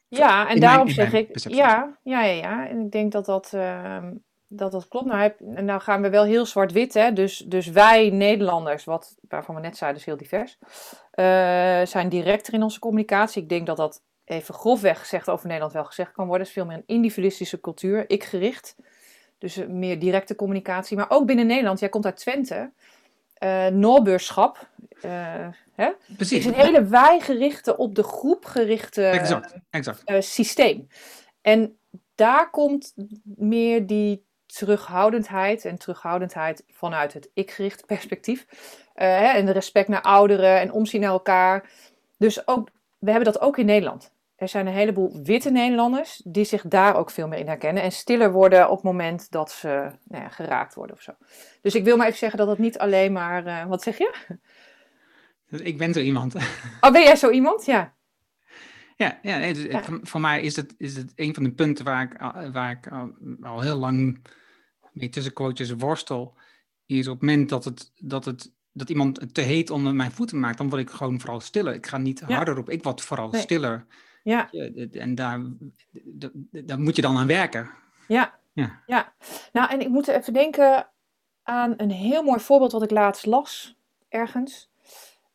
Ja, en daarom zeg ik, ja, ja, ja, ja. En ik denk dat dat, ehm, dat, dat klopt. Nou, en nou gaan we wel heel zwart-wit, hè. Dus, dus wij Nederlanders, wat, waarvan we net zeiden, is heel divers, eh, zijn directer in onze communicatie. Ik denk dat dat even grofweg gezegd over Nederland wel gezegd kan worden. Het is veel meer een individualistische cultuur, ik-gericht. Dus eh, meer directe communicatie. Maar ook binnen Nederland, jij komt uit Twente, eh Noorbeurschap, eh, hè? Precies. is een hele wij-gerichte, op de groep gerichte Exact, exact. systeem. En daar komt meer die terughoudendheid en terughoudendheid vanuit het ik-gerichte perspectief. Hè, en de respect naar ouderen en omzien naar elkaar. Dus ook, we hebben dat ook in Nederland. Er zijn een heleboel witte Nederlanders die zich daar ook veel meer in herkennen. En stiller worden op het moment dat ze nou ja, geraakt worden of zo. Dus ik wil maar even zeggen dat het niet alleen maar... eh, wat zeg je? Ik ben zo iemand. Oh, ben jij zo iemand? Ja. Ja, ja, nee, dus, Ja. Voor, mij is het, is het een van de punten waar ik, waar ik al, al heel lang mee tussen quotes worstel. Is op het moment dat, het, dat, het, dat iemand het te heet onder mijn voeten maakt, dan word ik gewoon vooral stiller. Ik ga niet Ja. harder op, ik word vooral Nee. stiller. Ja. En daar, moet je dan aan werken. Ja. Ja. ja. Nou, en ik moet even denken aan een heel mooi voorbeeld wat ik laatst las, ergens.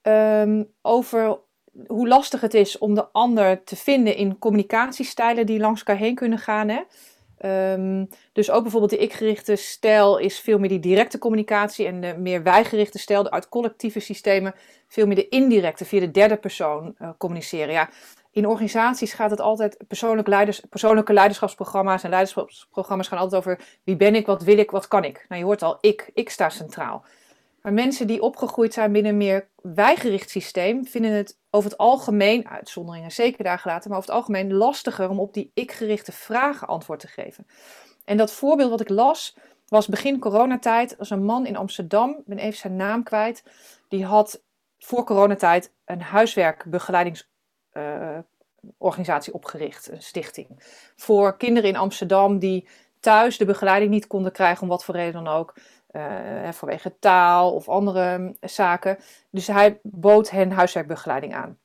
Ehm, over hoe lastig het is om de ander te vinden in communicatiestijlen die langs elkaar heen kunnen gaan. Hè? Ehm, dus ook bijvoorbeeld de ik-gerichte stijl is veel meer die directe communicatie en de meer wij-gerichte stijl, de uit collectieve systemen, veel meer de indirecte, via de derde persoon eh, communiceren. Ja, in organisaties gaat het altijd, persoonlijk leiders, persoonlijke leiderschapsprogramma's en leiderschapsprogramma's gaan altijd over wie ben ik, wat wil ik, wat kan ik. Nou, je hoort al, ik, ik sta centraal. Maar mensen die opgegroeid zijn binnen een meer wijgericht systeem, vinden het over het algemeen, uitzonderingen zeker daar gelaten, maar over het algemeen lastiger om op die ik-gerichte vragen antwoord te geven. En dat voorbeeld wat ik las, was begin coronatijd. Was een man in Amsterdam, ik ben even zijn naam kwijt, die had voor coronatijd een huiswerkbegeleidingsorganisatie opgericht, een stichting. Voor kinderen in Amsterdam die thuis de begeleiding niet konden krijgen, om wat voor reden dan ook. Uh, vanwege taal of andere um, zaken. Dus hij bood hen huiswerkbegeleiding aan.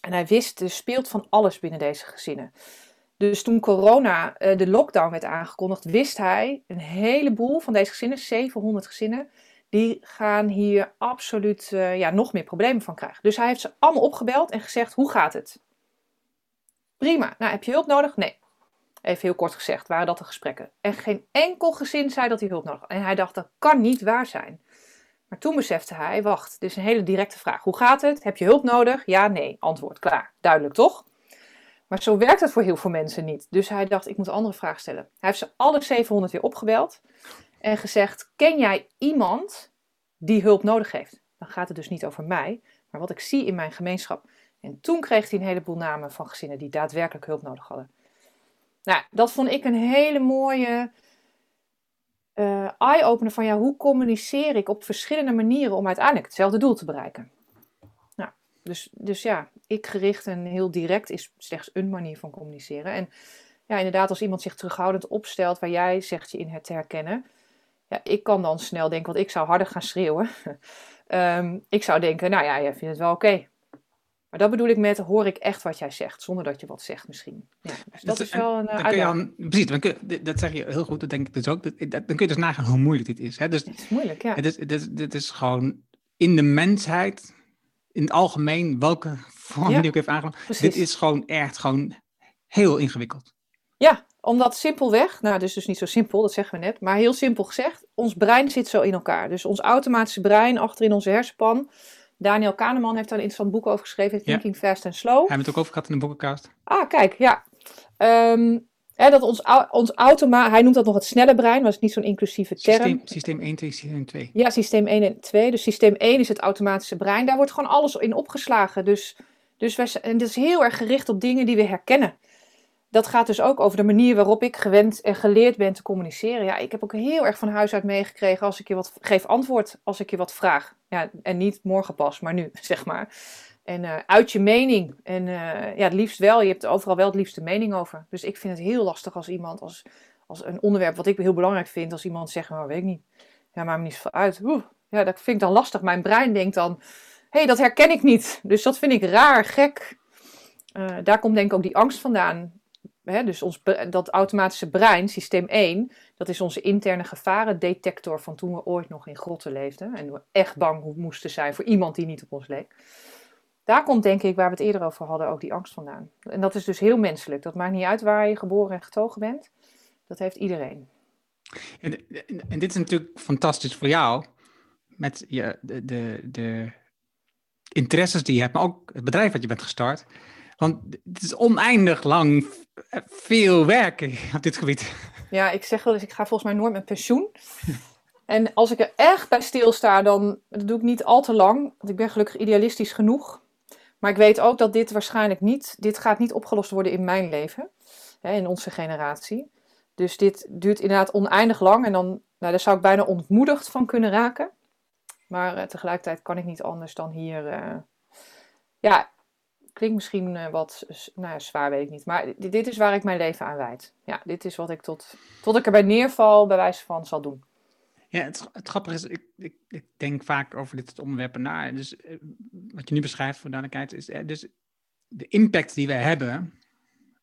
En hij wist, er speelt van alles binnen deze gezinnen. Dus toen corona, uh, de lockdown werd aangekondigd, wist hij een heleboel van deze gezinnen, 700 gezinnen, die gaan hier absoluut uh, ja, nog meer problemen van krijgen. Dus hij heeft ze allemaal opgebeld en gezegd, hoe gaat het? Prima. Nou, heb je hulp nodig? Nee. Even heel kort gezegd, waren dat de gesprekken. En geen enkel gezin zei dat hij hulp nodig had. En hij dacht, dat kan niet waar zijn. Maar toen besefte hij, wacht, dit is een hele directe vraag. Hoe gaat het? Heb je hulp nodig? Ja, nee. Antwoord, klaar. Duidelijk, toch? Maar zo werkt het voor heel veel mensen niet. Dus hij dacht, ik moet een andere vraag stellen. Hij heeft ze alle 700 weer opgebeld. En gezegd, ken jij iemand die hulp nodig heeft? Dan gaat het dus niet over mij, maar wat ik zie in mijn gemeenschap. En toen kreeg hij een heleboel namen van gezinnen die daadwerkelijk hulp nodig hadden. Nou, dat vond ik een hele mooie uh, eye-opener van ja, hoe communiceer ik op verschillende manieren om uiteindelijk hetzelfde doel te bereiken. Nou, dus, dus ja, ik gericht en heel direct is slechts een manier van communiceren. En ja, inderdaad, als iemand zich terughoudend opstelt waar jij zegt je in het te herkennen, ja, ik kan dan snel denken, want ik zou harder gaan schreeuwen. um, ik zou denken, nou ja, jij vindt het wel oké. Okay. Maar dat bedoel ik met, hoor ik echt wat jij zegt, zonder dat je wat zegt misschien. Ja, dus dat is wel een dan kun je precies, dan kun je- dat zeg je heel goed, dat denk ik dus ook. Dat, dat- dan kun je dus nagaan hoe moeilijk dit is. Hè? Dus Het is moeilijk, ja. het is, is, dit is gewoon in de mensheid, in het algemeen, welke vorm Ja, die ook heeft aangenomen. Precies. Dit is gewoon echt gewoon heel ingewikkeld. Ja, omdat simpelweg, nou, dat is dus niet zo simpel, dat zeggen we net, maar heel simpel gezegd, ons brein zit zo in elkaar. Dus ons automatische brein achterin onze hersenpan. Daniel Kahneman heeft daar een interessant boek over geschreven, Thinking Fast and Slow. Hebben we het ook over gehad in de boekenkast? Ah, kijk, ja. Ehm, hè, dat ons, ons automa, hij noemt dat nog het snelle brein, maar dat is niet zo'n inclusieve term. Systeem, systeem 1, 2, systeem 2. Ja, systeem 1 en 2. Dus systeem 1 is het automatische brein. Daar wordt gewoon alles in opgeslagen. Dus, dus wij, en dat is heel erg gericht op dingen die we herkennen. Dat gaat dus ook over de manier waarop ik gewend en geleerd ben te communiceren. Ja, ik heb ook heel erg van huis uit meegekregen als ik je wat geef antwoord als ik je wat vraag. Ja, en niet morgen pas, maar nu, zeg maar. En eh, uit je mening. En eh, ja, het liefst wel. Je hebt overal wel het liefste mening over. Dus ik vind het heel lastig als iemand, als, als een onderwerp wat ik heel belangrijk vind, als iemand zegt, nou, weet ik niet. Ja, maakt me niet zoveel uit. Oeh, ja, dat vind ik dan lastig. Mijn brein denkt dan, hé, hey, dat herken ik niet. Dus dat vind ik raar, gek. Eh, daar komt denk ik ook die angst vandaan. Hè, dus ons, dat automatische brein, systeem 1, dat is onze interne gevarendetector van toen we ooit nog in grotten leefden. En we echt bang moesten zijn voor iemand die niet op ons leek. Daar komt denk ik, waar we het eerder over hadden, ook die angst vandaan. En dat is dus heel menselijk. Dat maakt niet uit waar je geboren en getogen bent. Dat heeft iedereen. En, en, en dit is natuurlijk fantastisch voor jou, met je, de, de, de interesses die je hebt, maar ook het bedrijf wat je bent gestart. Want het is oneindig lang veel werken op dit gebied. Ja, ik zeg wel eens, ik ga volgens mij nooit met pensioen. En als ik er echt bij stilsta, dan dat doe ik niet al te lang. Want ik ben gelukkig idealistisch genoeg. Maar ik weet ook dat dit waarschijnlijk niet, dit gaat niet opgelost worden in mijn leven. Hè, in onze generatie. Dus dit duurt inderdaad oneindig lang. En dan, nou, daar zou ik bijna ontmoedigd van kunnen raken. Maar eh, tegelijkertijd kan ik niet anders dan hier... eh, ja, klinkt misschien eh, wat nou ja, zwaar, weet ik niet. Maar dit, dit is waar ik mijn leven aan wijd. Ja, dit is wat ik tot, tot ik erbij neerval, bij wijze van zal doen. Ja, het, het grappige is, ik, ik, ik denk vaak over dit soort onderwerpen na. Dus eh, wat je nu beschrijft, voor duidelijkheid, is eh, dus de impact die wij hebben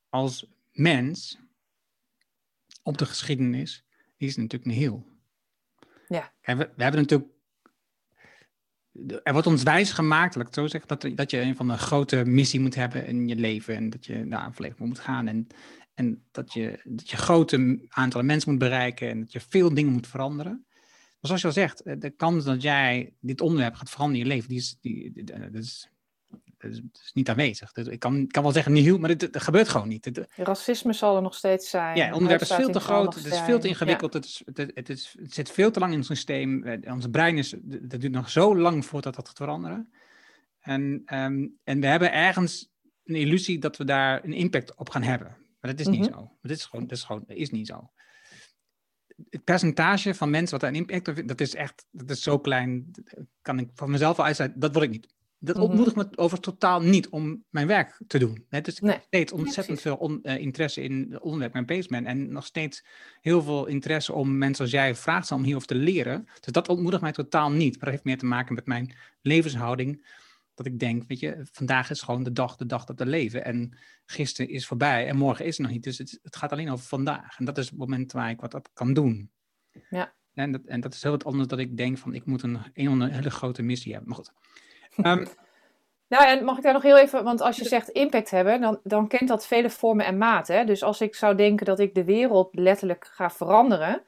als mens op de geschiedenis, die is natuurlijk een heel. Ja. We, we hebben natuurlijk. Er wordt ons wijs gemaakt, laat ik het zo zeggen, dat, dat je een van de grote missie moet hebben in je leven. En dat je daar volledig voor moet gaan. En, en dat, je, dat je grote aantallen mensen moet bereiken. En dat je veel dingen moet veranderen. Maar zoals je al zegt, eh, de kans dat jij dit onderwerp gaat veranderen in je leven, die is, die, die- eh, dat is, dat is, is niet aanwezig. Dus ik kan, kan wel zeggen nieuw, maar dat gebeurt gewoon niet. Het, Racisme zal er nog steeds zijn. ja, het onderwerp is veel te groot, het is veel te ingewikkeld, het, is, het, het, is, het zit veel te lang in ons systeem. eh, Ons brein is, dat duurt nog zo lang voordat dat gaat veranderen. En, ehm, en we hebben ergens een illusie dat we daar een impact op gaan hebben. Maar dat is niet Mhm. zo. Dat is gewoon, dat is gewoon, dat is niet zo. Het percentage van mensen wat daar een impact op dat is echt, dat is zo klein, kan ik van mezelf al uitsluiten, dat word ik niet. Dat Mhm. ontmoedigt me over totaal niet om mijn werk te doen. Hè, Dus ik Nee. heb steeds ontzettend veel on- eh, interesse in het onderwerp bezig ben. En nog steeds heel veel interesse om mensen als jij vragen stellen om hierover te leren. Dus dat ontmoedigt mij totaal niet. Maar dat heeft meer te maken met mijn levenshouding. Dat ik denk, weet je, vandaag is gewoon de dag, de dag dat we leven. En gisteren is voorbij en morgen is er nog niet. Dus het, het gaat alleen over vandaag. En dat is het moment waar ik wat op kan doen. Ja. En dat, en dat is heel wat anders dat ik denk van, ik moet een, een, een hele grote missie hebben. Maar goed. Ehm, Nou, en mag ik daar nog heel even, want als je zegt impact hebben, dan, dan kent dat vele vormen en maten. Dus als ik zou denken dat ik de wereld letterlijk ga veranderen,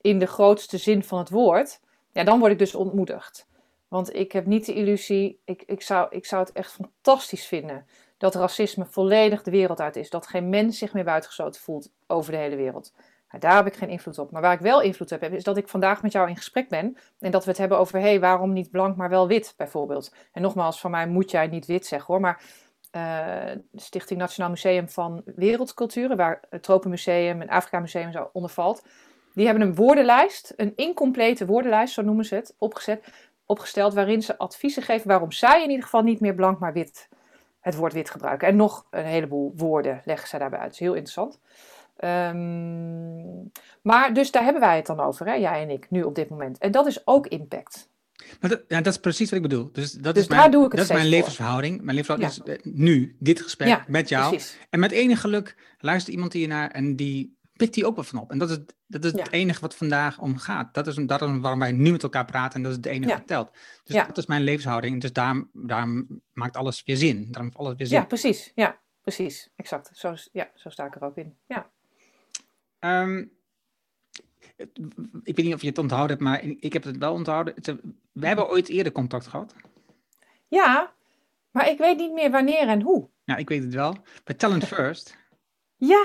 in de grootste zin van het woord, ja, dan word ik dus ontmoedigd. Want ik heb niet de illusie, ik, ik, zou, ik zou het echt fantastisch vinden dat racisme volledig de wereld uit is. Dat geen mens zich meer buitengesloten voelt over de hele wereld. Daar heb ik geen invloed op. Maar waar ik wel invloed op heb, is dat ik vandaag met jou in gesprek ben. En dat we het hebben over, hé, hey, waarom niet blank, maar wel wit, bijvoorbeeld. En nogmaals, van mij moet jij niet wit zeggen hoor. Maar de Stichting Nationaal Museum van Wereldculturen, waar het Tropenmuseum en Afrika Museum zo onder valt. Die hebben een woordenlijst, een incomplete woordenlijst, zo noemen ze het, opgezet, opgesteld. Waarin ze adviezen geven waarom zij in ieder geval niet meer blank, maar wit, het woord wit gebruiken. En nog een heleboel woorden leggen zij daarbij uit. Dat is heel interessant. Ehm, maar dus daar hebben wij het dan over, hè, jij en ik, nu op dit moment. En dat is ook impact. Maar dat, ja, dat is precies wat ik bedoel. Dus dat Dus is daar mijn, doe ik het dat is mijn levensverhouding. Mijn levensverhouding Ja. is eh, nu, dit gesprek Ja, met jou. Precies. En met enig geluk luistert iemand hier naar en die pikt hier ook wat van op. En dat is, dat is Ja. het enige wat vandaag om gaat. Dat is, dat is waarom wij nu met elkaar praten en dat is het enige wat telt. Dus dat is mijn levenshouding. Dus daarom, daarom maakt alles weer zin. Daarom heeft alles weer zin. Ja, precies. Ja, precies. Exact. Zo, ja, zo sta ik er ook in. Ja. Ehm, het- ik weet niet of je het onthouden hebt, maar ik heb het wel onthouden. Het- we hebben ooit eerder contact gehad. ja, maar ik weet niet meer wanneer en hoe. Nou, ik weet het wel. Bij Talent First. Ja,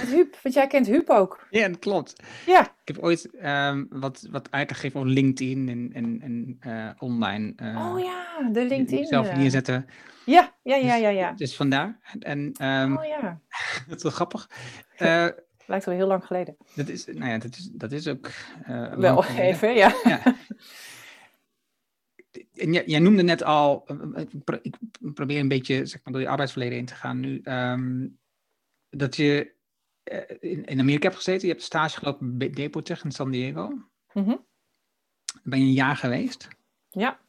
met Huub. Want jij kent Huub ook. Ja, dat klopt. Ja, Ik heb ooit ehm, wat, wat uitgegeven op LinkedIn en, en, en eh, online. eh, oh ja, de LinkedIn. Zelf eh. neerzetten. Ja, ja, ja, ja, ja. Dus vandaar. En ehm, Oh ja, dat is wel grappig. Eh, lijkt wel heel lang geleden. dat, is, nou ja, dat, is, dat is ook. eh, lang Wel even, ja. Ja. En jij, jij noemde net al, eh, ik pro- ik probeer een beetje zeg maar, door je arbeidsverleden in te gaan nu, ehm, dat je eh, in, in Amerika hebt gezeten. Je hebt stage gelopen bij Depotech in San Diego. Daar ben je een jaar geweest. Ja.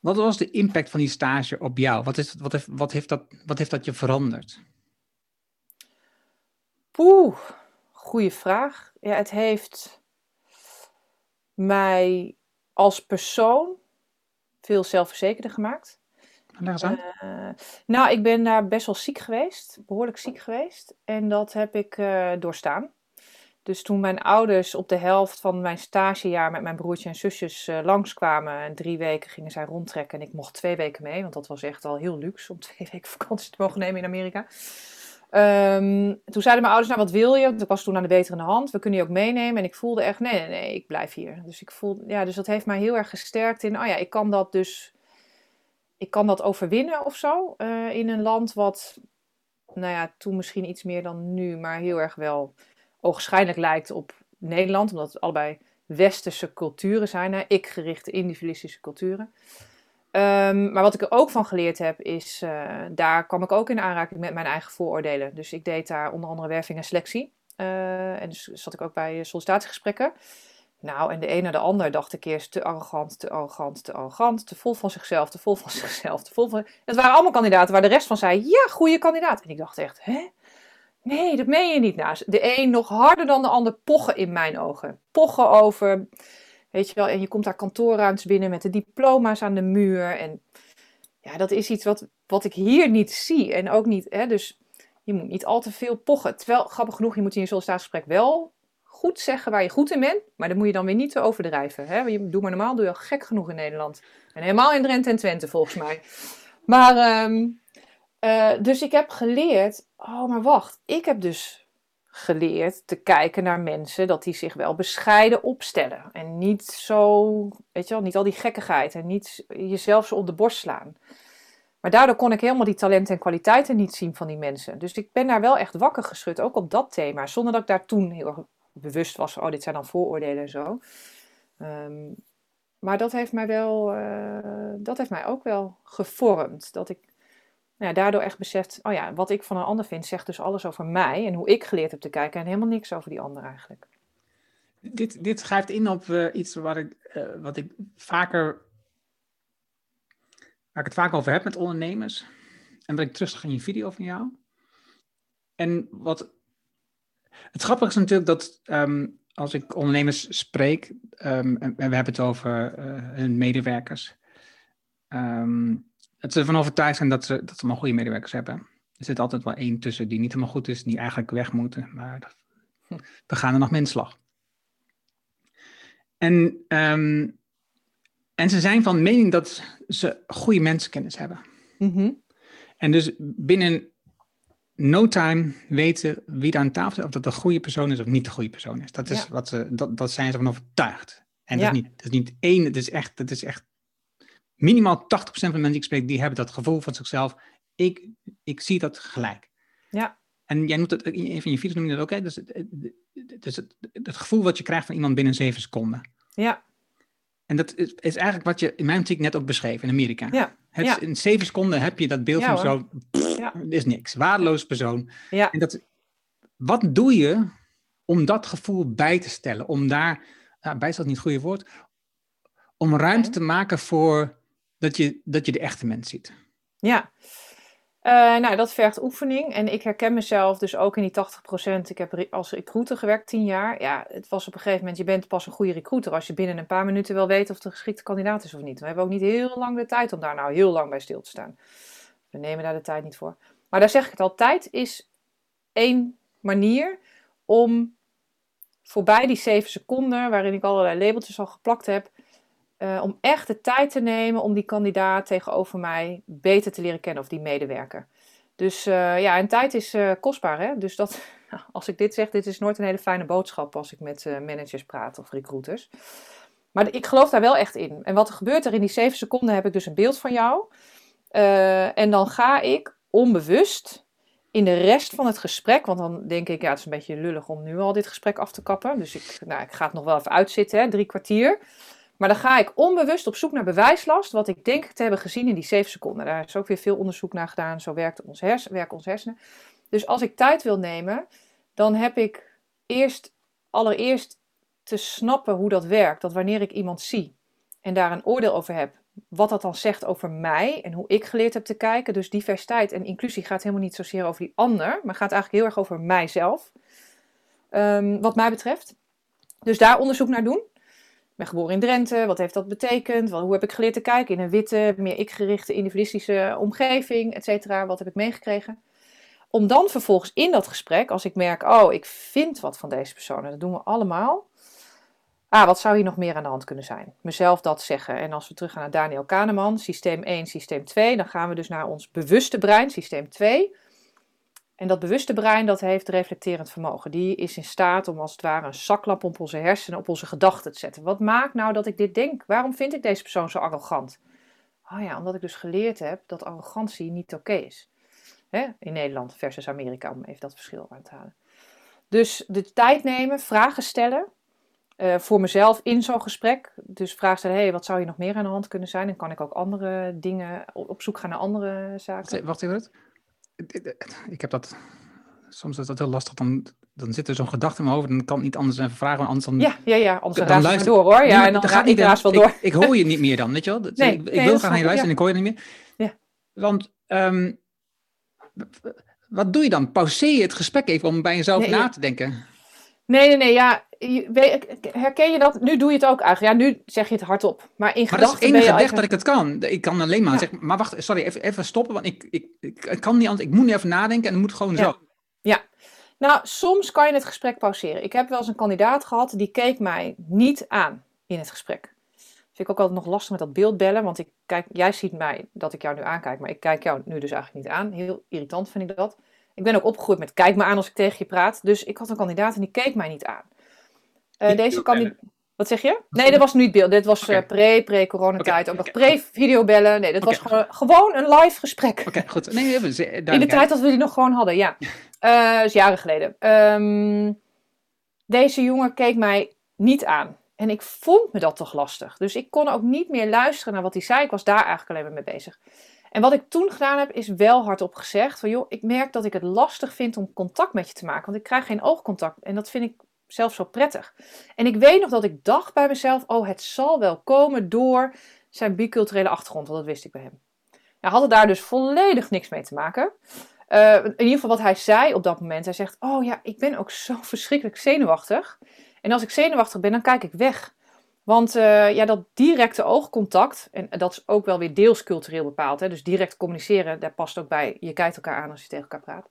Wat was de impact van die stage op jou? Wat, is, wat, heeft, wat, heeft, dat, wat heeft dat je veranderd? Poeh, goede vraag. Ja, het heeft mij als persoon veel zelfverzekerder gemaakt. Eh, nou, ik ben daar best wel ziek geweest, behoorlijk ziek geweest. En dat heb ik eh, doorstaan. Dus toen mijn ouders op de helft van mijn stagejaar met mijn broertje en zusjes eh, langskwamen. En drie weken gingen zij rondtrekken. En ik mocht twee weken mee, want dat was echt al heel luxe om twee weken vakantie te mogen nemen in Amerika. Ehm, toen zeiden mijn ouders, nou wat wil je? Want Ik was toen aan de beterende hand. We kunnen je ook meenemen. En ik voelde echt, nee, nee, nee, ik blijf hier. Dus, ik voelde, ja, dus dat heeft mij heel erg gesterkt in, oh ja, ik kan dat dus ik kan dat overwinnen of zo. eh, in een land wat, nou ja, toen misschien iets meer dan nu, maar heel erg wel ogenschijnlijk lijkt op Nederland. Omdat het allebei westerse culturen zijn. Hè? Ik-gerichte individualistische culturen. Ehm, maar wat ik er ook van geleerd heb, is, eh, daar kwam ik ook in aanraking met mijn eigen vooroordelen. Dus ik deed daar onder andere werving en selectie. Eh, en dus zat ik ook bij sollicitatiegesprekken. Nou, en de een naar de ander dacht ik eerst te arrogant, te arrogant, te arrogant, te vol van zichzelf, te vol van zichzelf, te vol van... Het waren allemaal kandidaten waar de rest van zei, ja, goede kandidaat. En ik dacht echt, hè? Nee, dat meen je niet. Nou, de een nog harder dan de ander pochen in mijn ogen. Pochen over, weet je wel, en je komt daar kantoorruimtes binnen met de diploma's aan de muur. En ja, dat is iets wat, wat ik hier niet zie. En ook niet, hè, dus je moet niet al te veel pochen. Terwijl, grappig genoeg, je moet in je sollicitatiegesprek wel goed zeggen waar je goed in bent. Maar dat moet je dan weer niet te overdrijven. Hè? Doe maar normaal, doe je al gek genoeg in Nederland. En helemaal in Drenthe en Twente volgens mij. Maar, ehm, eh, dus ik heb geleerd, oh maar wacht, ik heb dus geleerd te kijken naar mensen dat die zich wel bescheiden opstellen. En niet zo, weet je wel, niet al die gekkigheid en niet jezelf zo op de borst slaan. Maar daardoor kon ik helemaal die talenten en kwaliteiten niet zien van die mensen. Dus ik ben daar wel echt wakker geschud, ook op dat thema. Zonder dat ik daar toen heel bewust was oh, dit zijn dan vooroordelen en zo. Ehm, maar dat heeft mij wel, eh, dat heeft mij ook wel gevormd. Dat ik nou daardoor echt beseft, oh ja, wat ik van een ander vind, zegt dus alles over mij en hoe ik geleerd heb te kijken en helemaal niks over die ander eigenlijk. Dit, dit grijpt in op eh, iets waar ik, eh, wat ik vaker, waar ik het vaak over heb met ondernemers. En wat ik terugzag in je video van jou. En wat het grappige is natuurlijk dat ehm, als ik ondernemers spreek, ehm, en we hebben het over eh, hun medewerkers, ehm, dat ze ervan overtuigd zijn dat ze, dat ze allemaal goede medewerkers hebben. Er zit altijd wel één tussen die niet helemaal goed is, die eigenlijk weg moeten, maar dat, we gaan er nog menslag. En, ehm, en ze zijn van mening dat ze goede mensenkennis hebben. En dus binnen no time weten wie er aan tafel zit, of dat een goede persoon is of niet de goede persoon is. Dat, is Ja. wat ze, dat, dat zijn ze van overtuigd. En Ja. dat, is niet, dat is niet één, het is echt, het is echt minimaal 80% van de mensen die ik spreek, die hebben dat gevoel van zichzelf. Ik, ik zie dat gelijk. Ja. En jij noemt het, in een van je video's noem je dat ook, hè? Dus, het, dus het, het gevoel wat je krijgt van iemand binnen zeven seconden. Ja, En dat is, is eigenlijk wat je in mijn optiek net ook beschreef in Amerika. ja, Het, ja. In zeven seconden heb je dat beeld Ja, van zo, pff, Ja. is niks. Waardeloos persoon. ja. En dat, wat doe je om dat gevoel bij te stellen? Om daar, nou, bij is dat niet het goede woord, om ruimte te maken voor dat je, dat je de echte mens ziet? Ja, Eh, nou, dat vergt oefening. En ik herken mezelf dus ook in die 80%. Ik heb als recruiter gewerkt 10 jaar. Ja, het was op een gegeven moment, je bent pas een goede recruiter als je binnen een paar minuten wel weet of een geschikte kandidaat is of niet. We hebben ook niet heel lang de tijd om daar nou heel lang bij stil te staan. We nemen daar de tijd niet voor. Maar daar zeg ik het al, tijd is één manier om voorbij die 7 seconden, waarin ik allerlei labeltjes al geplakt heb, eh, om echt de tijd te nemen om die kandidaat tegenover mij beter te leren kennen of die medewerker. Dus eh, ja, en tijd is eh, kostbaar. Hè? Dus dat, als ik dit zeg, dit is nooit een hele fijne boodschap als ik met managers praat of recruiters. Maar ik geloof daar wel echt in. En wat er gebeurt er in die zeven seconden heb ik dus een beeld van jou. En dan ga ik onbewust in de rest van het gesprek, want dan denk ik, ja, het is een beetje lullig om nu al dit gesprek af te kappen. Dus ik, nou, ik ga het nog wel even uitzitten, hè, drie kwartier. Maar dan ga ik onbewust op zoek naar bewijslast, wat ik denk te hebben gezien in die zeven seconden. Daar is ook weer veel onderzoek naar gedaan, zo werkt ons hers werken hersenen. Dus als ik tijd wil nemen, dan heb ik eerst, allereerst te snappen hoe dat werkt. Dat wanneer ik iemand zie en daar een oordeel over heb, wat dat dan zegt over mij en hoe ik geleerd heb te kijken. Dus diversiteit en inclusie gaat helemaal niet zozeer over die ander, maar gaat eigenlijk heel erg over mijzelf. Ehm, wat mij betreft. Dus daar onderzoek naar doen. Ben geboren in Drenthe. Wat heeft dat betekend? Hoe heb ik geleerd te kijken in een witte, meer ik-gerichte, individualistische omgeving, et cetera? Wat heb ik meegekregen? Om dan vervolgens in dat gesprek, als ik merk, oh, ik vind wat van deze persoon, en dat doen we allemaal. Ah, wat zou hier nog meer aan de hand kunnen zijn? Mezelf dat zeggen. En als we teruggaan naar Daniel Kahneman, systeem 1, systeem 2, dan gaan we dus naar ons bewuste brein, systeem 2. En dat bewuste brein, dat heeft reflecterend vermogen. Die is in staat om als het ware een zaklamp op onze hersenen, op onze gedachten te zetten. Wat maakt nou dat ik dit denk? Waarom vind ik deze persoon zo arrogant? Oh ja, omdat ik dus geleerd heb dat arrogantie niet oké is. Hè? In Nederland versus Amerika, om even dat verschil aan te halen. Dus de tijd nemen, vragen stellen. eh, voor mezelf in zo'n gesprek. Dus vragen stellen, hey, wat zou hier nog meer aan de hand kunnen zijn? En kan ik ook andere dingen, op zoek gaan naar andere zaken. Wacht even. Ik heb dat. Soms is dat heel lastig. Dan, dan zit er zo'n gedachte in mijn hoofd en dan kan het niet anders even vragen. Anders dan, Ja, ja, ja. Anders Dan luister- door hoor. Ja, en dan gaat ik niet. raas wel door. Ik, hoor je niet meer dan, weet je wel? Nee, ik, ik nee, wil graag naar je luisteren ja. en ik hoor je niet meer. Ja. Want ehm, wat doe je dan? Pauzeer je het gesprek even om bij jezelf na te denken? Nee, nee, nee. Ja, herken je dat? Nu doe je het ook eigenlijk. Ja, nu zeg je het hardop. Maar in Maar dat is gedachten het enige weg dat ik het kan. Ik kan alleen maar Ja. zeggen, maar wacht, sorry, even, even stoppen, want ik, ik, ik, ik kan niet anders. Ik moet nu even nadenken en het moet gewoon Ja. zo. Nou, soms kan je het gesprek pauzeren. Ik heb wel eens een kandidaat gehad, die keek mij niet aan in het gesprek. Vind ik ook altijd nog lastig met dat beeldbellen, want ik kijk, jij ziet mij dat ik jou nu aankijk, maar ik kijk jou nu dus eigenlijk niet aan. Heel irritant vind ik dat. Ik ben ook opgegroeid met kijk me aan als ik tegen je praat. Dus ik had een kandidaat en die keek mij niet aan. Eh, Niet deze beeldbellen? kandidaat... Wat zeg je? Nee, dat was niet beeld. Dit was eh, pre, pre-coronatijd. Oké, Ook nog pre-videobellen. Nee, dat was gewoon, gewoon een live gesprek. Oké, goed. Nee, ze- In de tijd dat we die nog gewoon hadden, ja. Dat is jaren geleden. Ehm, deze jongen keek mij niet aan. En ik vond me dat toch lastig. Dus ik kon ook niet meer luisteren naar wat hij zei. Ik was daar eigenlijk alleen maar mee bezig. En wat ik toen gedaan heb, is wel hardop gezegd: van joh, ik merk dat ik het lastig vind om contact met je te maken. Want ik krijg geen oogcontact. En dat vind ik zelf zo prettig. En ik weet nog dat ik dacht bij mezelf: oh, het zal wel komen door zijn biculturele achtergrond. Want dat wist ik bij hem. Hij had er daar dus volledig niks mee te maken. Eh, in ieder geval wat hij zei op dat moment. Hij zegt, oh ja, ik ben ook zo verschrikkelijk zenuwachtig. En als ik zenuwachtig ben, dan kijk ik weg. Want eh, ja, dat directe oogcontact, en dat is ook wel weer deels cultureel bepaald. Hè, dus direct communiceren, daar past ook bij. Je kijkt elkaar aan als je tegen elkaar praat.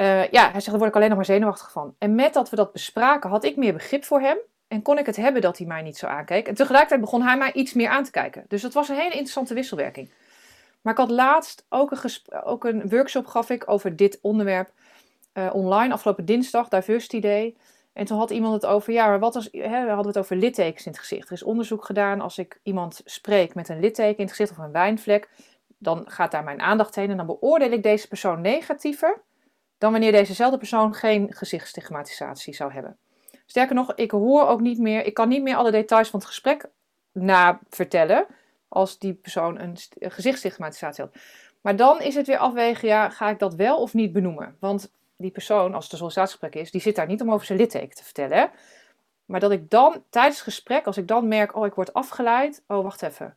Eh, ja, hij zegt, daar word ik alleen nog maar zenuwachtig van. En met dat we dat bespraken, had ik meer begrip voor hem. En kon ik het hebben dat hij mij niet zo aankeek. En tegelijkertijd begon hij mij iets meer aan te kijken. Dus dat was een hele interessante wisselwerking. Maar ik had laatst ook een, ook een workshop gaf ik over dit onderwerp eh, online afgelopen dinsdag, Diversity Day. En toen had iemand het over, ja, maar wat als, hè, we hadden het over littekens in het gezicht. Er is onderzoek gedaan, als ik iemand spreek met een litteken in het gezicht of een wijnvlek, dan gaat daar mijn aandacht heen en dan beoordeel ik deze persoon negatiever dan wanneer dezezelfde persoon geen gezichtsstigmatisatie zou hebben. Sterker nog, ik hoor ook niet meer, ik kan niet meer alle details van het gesprek na vertellen als die persoon een, st- een gezichtsstigmatisatie had. Maar dan is het weer afwegen, ja, ga ik dat wel of niet benoemen? Want die persoon, als het een sollicitatiegesprek is, die zit daar niet om over zijn litteken te vertellen. Maar dat ik dan tijdens het gesprek, als ik dan merk, oh, ik word afgeleid. Oh, wacht even.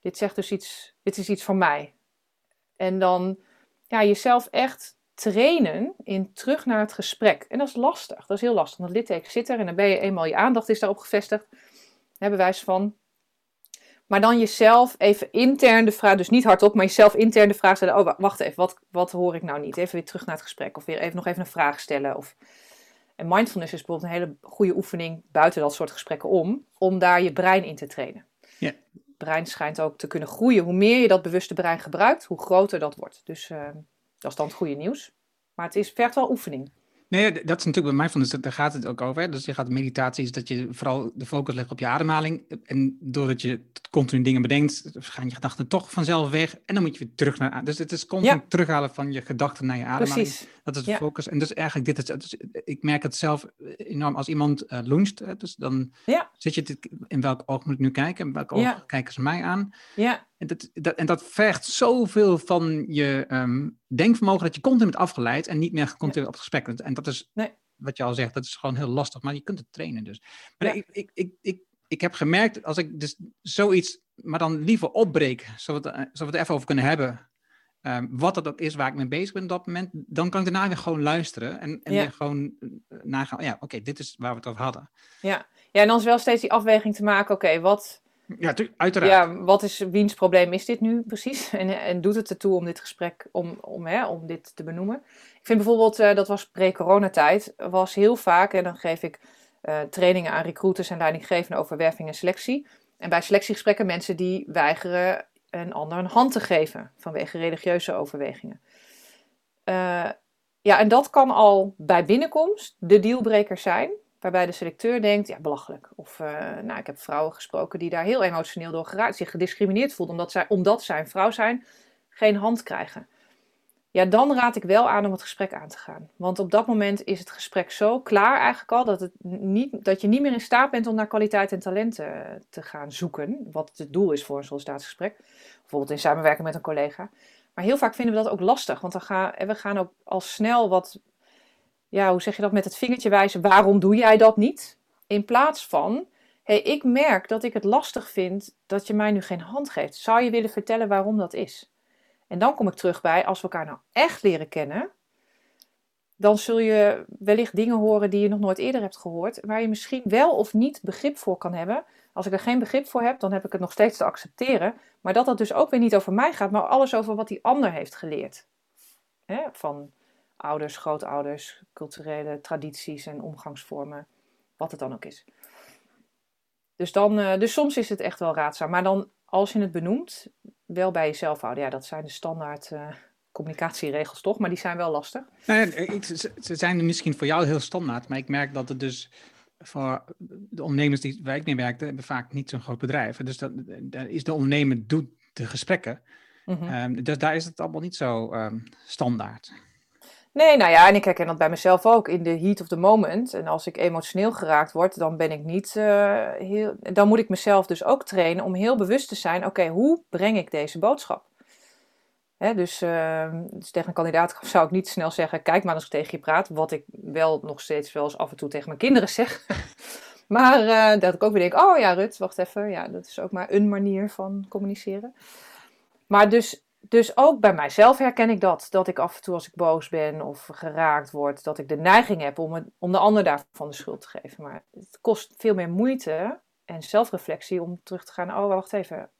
Dit zegt dus iets, dit is iets van mij. En dan ja, jezelf echt trainen in terug naar het gesprek. En dat is lastig. Dat is heel lastig. Want het litteken zit er en dan ben je eenmaal, je aandacht is daarop gevestigd. Hebben van. Maar dan jezelf even intern de vraag, dus niet hardop, maar jezelf intern de vraag stellen. Oh, wacht even, wat, wat hoor ik nou niet? Even weer terug naar het gesprek. Of weer even nog even een vraag stellen. Of... En mindfulness is bijvoorbeeld een hele goede oefening buiten dat soort gesprekken om. Om daar je brein in te trainen. Ja. brein schijnt ook te kunnen groeien. Hoe meer je dat bewuste brein gebruikt, hoe groter dat wordt. Dus uh, dat is dan het goede nieuws. Maar het is, vergt wel oefening. Nee, dat is natuurlijk bij mij van, dus daar gaat het ook over. Hè? Dus je gaat meditatie, is dat je vooral de focus legt op je ademhaling. En doordat je continu dingen bedenkt, gaan je gedachten toch vanzelf weg. En dan moet je weer terug naar. Dus het is continu terughalen van je gedachten naar je ademhaling. Precies. Dat is de focus. En dus eigenlijk, dit is, dus ik merk het zelf enorm als iemand uh, luncht. Dus dan ja. zit je dit, in welk oog moet ik nu kijken? In welk oog kijken ze mij aan? Ja. En dat, dat, en dat vergt zoveel van je um, denkvermogen dat je continu bent afgeleid en niet meer continu op het gesprek. En dat is nee. wat je al zegt, dat is gewoon heel lastig, maar je kunt het trainen dus. Maar ik, ik, ik, ik, ik heb gemerkt, als ik dus zoiets, maar dan liever opbreek, zodat we, zodat we het even over kunnen hebben, um, wat dat ook is waar ik mee bezig ben op dat moment, dan kan ik daarna weer gewoon luisteren en, en Ja. weer gewoon nagaan, ja, oké, dit is waar we het over hadden. Ja. ja, en dan is wel steeds die afweging te maken. Oké, wat, Ja, uiteraard. ja, wat is, wiens probleem is dit nu precies? En, en doet het ertoe om dit gesprek, om, om, hè, om dit te benoemen? Ik vind bijvoorbeeld, eh, dat was pre-coronatijd, was heel vaak, en dan geef ik eh, trainingen aan recruiters en leidinggevenden over werving en selectie. En bij selectiegesprekken mensen die weigeren een ander een hand te geven vanwege religieuze overwegingen. Eh, ja, en dat kan al bij binnenkomst de dealbreaker zijn, waarbij de selecteur denkt, ja, belachelijk. Of, eh, nou, ik heb vrouwen gesproken die daar heel emotioneel door geraakt, zich gediscrimineerd voelden omdat zij, omdat zij een vrouw zijn, geen hand krijgen. Ja, dan raad ik wel aan om het gesprek aan te gaan. Want op dat moment is het gesprek zo klaar eigenlijk al, dat, het niet, dat je niet meer in staat bent om naar kwaliteit en talenten te gaan zoeken. Wat het doel is voor een sollicitatiegesprek. Bijvoorbeeld in samenwerking met een collega. Maar heel vaak vinden we dat ook lastig, want dan gaan, we gaan ook al snel wat, ja, hoe zeg je dat, met het vingertje wijzen, waarom doe jij dat niet? In plaats van, hey, ik merk dat ik het lastig vind dat je mij nu geen hand geeft. Zou je willen vertellen waarom dat is? En dan kom ik terug bij, als we elkaar nou echt leren kennen, dan zul je wellicht dingen horen die je nog nooit eerder hebt gehoord, waar je misschien wel of niet begrip voor kan hebben. Als ik er geen begrip voor heb, dan heb ik het nog steeds te accepteren. Maar dat dat dus ook weer niet over mij gaat, maar alles over wat die ander heeft geleerd. Van ouders, grootouders, culturele tradities en omgangsvormen, wat het dan ook is. Dus, dan, uh, dus soms is het echt wel raadzaam. Maar dan, als je het benoemt, wel bij jezelf houden. Ja, dat zijn de standaard uh, communicatieregels toch, maar die zijn wel lastig. Nou ja, ik, ze zijn misschien voor jou heel standaard, maar ik merk dat het dus voor de ondernemers die waar ik mee werkte, hebben vaak niet zo'n groot bedrijf. Dus dat, dat is de ondernemer doet de gesprekken. Mm -hmm. um, dus daar is het allemaal niet zo um, standaard. Nee, nou ja, en ik herken dat bij mezelf ook in de heat of the moment. En als ik emotioneel geraakt word, dan ben ik niet uh, heel. Dan moet ik mezelf dus ook trainen om heel bewust te zijn: oké, hoe breng ik deze boodschap? Hè, dus, uh, dus tegen een kandidaat zou ik niet snel zeggen: kijk maar als tegen je praat. Wat ik wel nog steeds wel eens af en toe tegen mijn kinderen zeg. maar uh, dat ik ook weer denk: oh ja, Rut, wacht even. Ja, dat is ook maar een manier van communiceren. Maar dus dus ook bij mijzelf herken ik dat. Dat ik af en toe als ik boos ben of geraakt word, dat ik de neiging heb om, het, om de ander daarvan de schuld te geven. Maar het kost veel meer moeite en zelfreflectie om terug te gaan. Oh, wacht even.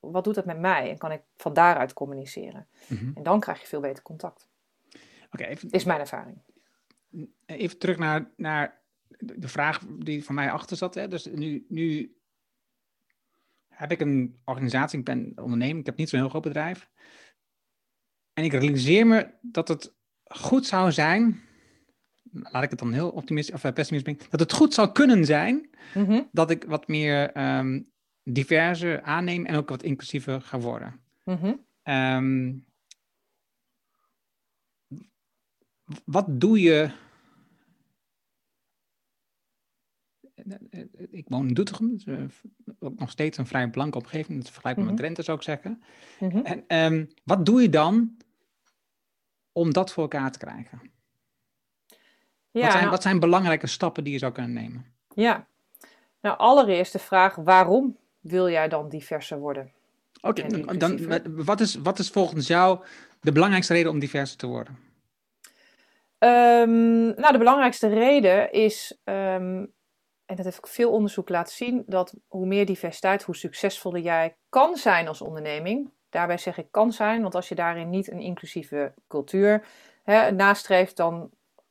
Wat doet dat met mij? En kan ik van daaruit communiceren? Mm -hmm. En dan krijg je veel beter contact. Okay, even, is mijn ervaring. Even terug naar, naar de vraag die van mij achter zat. Hè? Dus nu, nu heb ik een organisatie, ik ben ondernemer, ik heb niet zo'n heel groot bedrijf. En ik realiseer me dat het goed zou zijn, laat ik het dan heel optimistisch of pessimistisch brengen, dat het goed zou kunnen zijn mm -hmm. dat ik wat meer um, diverser aanneem en ook wat inclusiever ga worden. Mm -hmm. um, wat doe je ik woon in Doetinchem, dus, uh, ook nog steeds een vrij blanke omgeving, dat vergelijkbaar mm -hmm. met Drenthe zou ik zeggen. Mm -hmm. En um, wat doe je dan om dat voor elkaar te krijgen? Ja, wat, zijn, nou, wat zijn belangrijke stappen die je zou kunnen nemen? Ja. Nou, allereerst de vraag, waarom wil jij dan diverser worden? Oké, dan, wat, is, wat is volgens jou de belangrijkste reden om diverser te worden? Ehm, nou, de belangrijkste reden is, ehm, en dat heeft veel onderzoek laten zien, dat hoe meer diversiteit, hoe succesvoller jij kan zijn als onderneming. Daarbij zeg ik kan zijn, want als je daarin niet een inclusieve cultuur hè, nastreeft, dan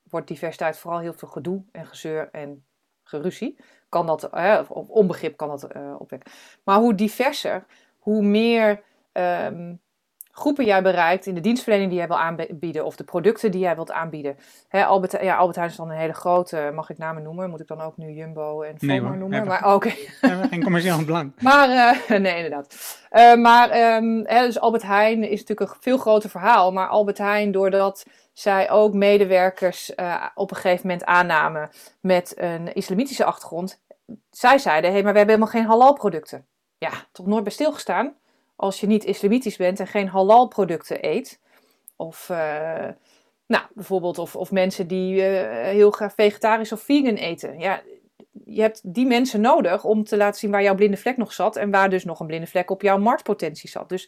wordt diversiteit vooral heel veel gedoe en gezeur en geruzie. Kan dat, hè, of onbegrip kan dat eh, opwekken. Maar hoe diverser, hoe meer ehm, groepen jij bereikt in de dienstverlening die jij wil aanbieden of de producten die jij wilt aanbieden. Hè, Albert, ja, Albert Heijn is dan een hele grote, mag ik namen noemen? Moet ik dan ook nu Jumbo en Nee, Vomar hoor, noemen? Maar oké. We hebben geen commercieel belang. Maar, eh, nee, inderdaad. Eh, maar, ehm, hè, dus Albert Heijn is natuurlijk een veel groter verhaal. Maar Albert Heijn, doordat zij ook medewerkers eh, op een gegeven moment aannamen met een islamitische achtergrond. Zij zeiden, hé, hey, maar we hebben helemaal geen halal producten. Ja, toch nooit bij stilgestaan. Als je niet islamitisch bent en geen halal producten eet. Of, eh, nou, bijvoorbeeld, of, of mensen die eh, heel graag vegetarisch of vegan eten. Ja, je hebt die mensen nodig om te laten zien waar jouw blinde vlek nog zat en waar dus nog een blinde vlek op jouw marktpotentie zat. Dus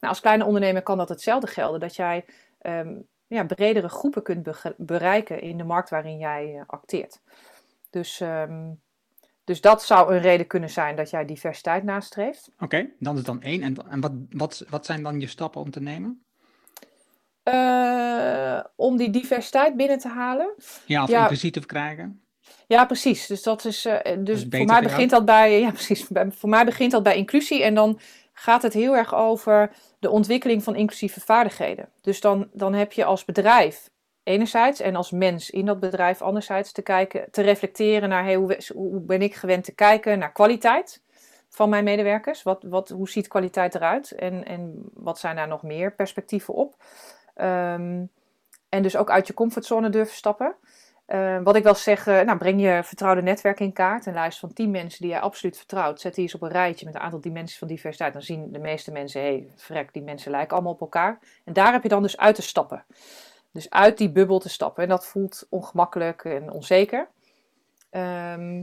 nou, als kleine ondernemer kan dat hetzelfde gelden, dat jij ehm, ja, bredere groepen kunt bereiken in de markt waarin jij eh, acteert. Dus, ehm, dus dat zou een reden kunnen zijn dat jij diversiteit nastreeft. Oké, dat is dan één. En, en wat, wat, wat zijn dan je stappen om te nemen? Eh, om die diversiteit binnen te halen, Ja, of Ja. inclusief te krijgen? Ja, precies. Dus dat is. eh, dus voor mij begint dat bij. Ja, precies. Voor mij begint dat bij inclusie. En dan gaat het heel erg over de ontwikkeling van inclusieve vaardigheden. Dus dan, dan heb je als bedrijf enerzijds en als mens in dat bedrijf anderzijds te kijken, te reflecteren naar hey, hoe, ben ik gewend te kijken naar kwaliteit van mijn medewerkers? Wat, wat, hoe ziet kwaliteit eruit? En, en wat zijn daar nog meer perspectieven op? Ehm, en dus ook uit je comfortzone durven stappen. Eh, wat ik wel zeg, nou, breng je vertrouwde netwerk in kaart. Een lijst van 10 mensen die jij absoluut vertrouwt. Zet die eens op een rijtje met een aantal dimensies van diversiteit. Dan zien de meeste mensen, hé, hey, vrek, die mensen lijken allemaal op elkaar. En daar heb je dan dus uit te stappen. Dus uit die bubbel te stappen. En dat voelt ongemakkelijk en onzeker. Ehm,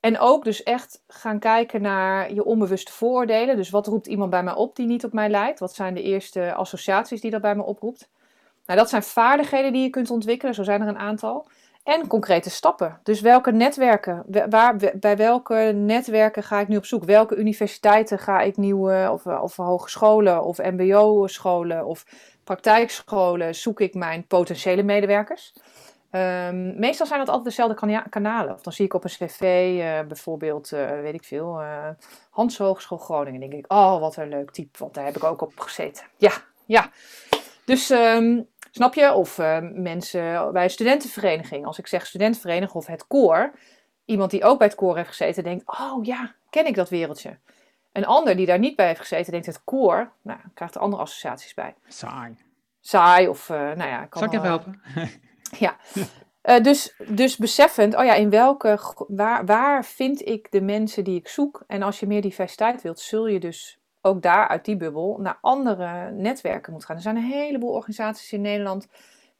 en ook dus echt gaan kijken naar je onbewuste vooroordelen. Dus wat roept iemand bij mij op die niet op mij lijkt? Wat zijn de eerste associaties die dat bij me oproept? Nou, dat zijn vaardigheden die je kunt ontwikkelen, zo zijn er een aantal. En concrete stappen. Dus welke netwerken, wa- waar, bij welke netwerken ga ik nu op zoek? Welke universiteiten ga ik nieuwe, of, of hogescholen, of mbo-scholen, of praktijkscholen zoek ik mijn potentiële medewerkers? Ehm, meestal zijn dat altijd dezelfde kana- kanalen. Of dan zie ik op een cv eh, bijvoorbeeld, eh, weet ik veel, eh Hans Hogeschool Groningen. Dan denk ik, oh, wat een leuk type, want daar heb ik ook op gezeten. Ja, ja. Dus ehm, snap je? Of mensen bij een studentenvereniging. Als ik zeg studentenvereniging of het koor. Iemand die ook bij het koor heeft gezeten denkt, oh ja, ken ik dat wereldje. Een ander die daar niet bij heeft gezeten denkt, het koor, nou, krijgt er andere associaties bij. Saai. Saai of, eh, nou ja. Kan Zal ik even helpen? ja. Eh, dus, dus beseffend, oh ja, in welke, waar, waar vind ik de mensen die ik zoek? En als je meer diversiteit wilt, zul je dus ook daar uit die bubbel naar andere netwerken moeten gaan. Er zijn een heleboel organisaties in Nederland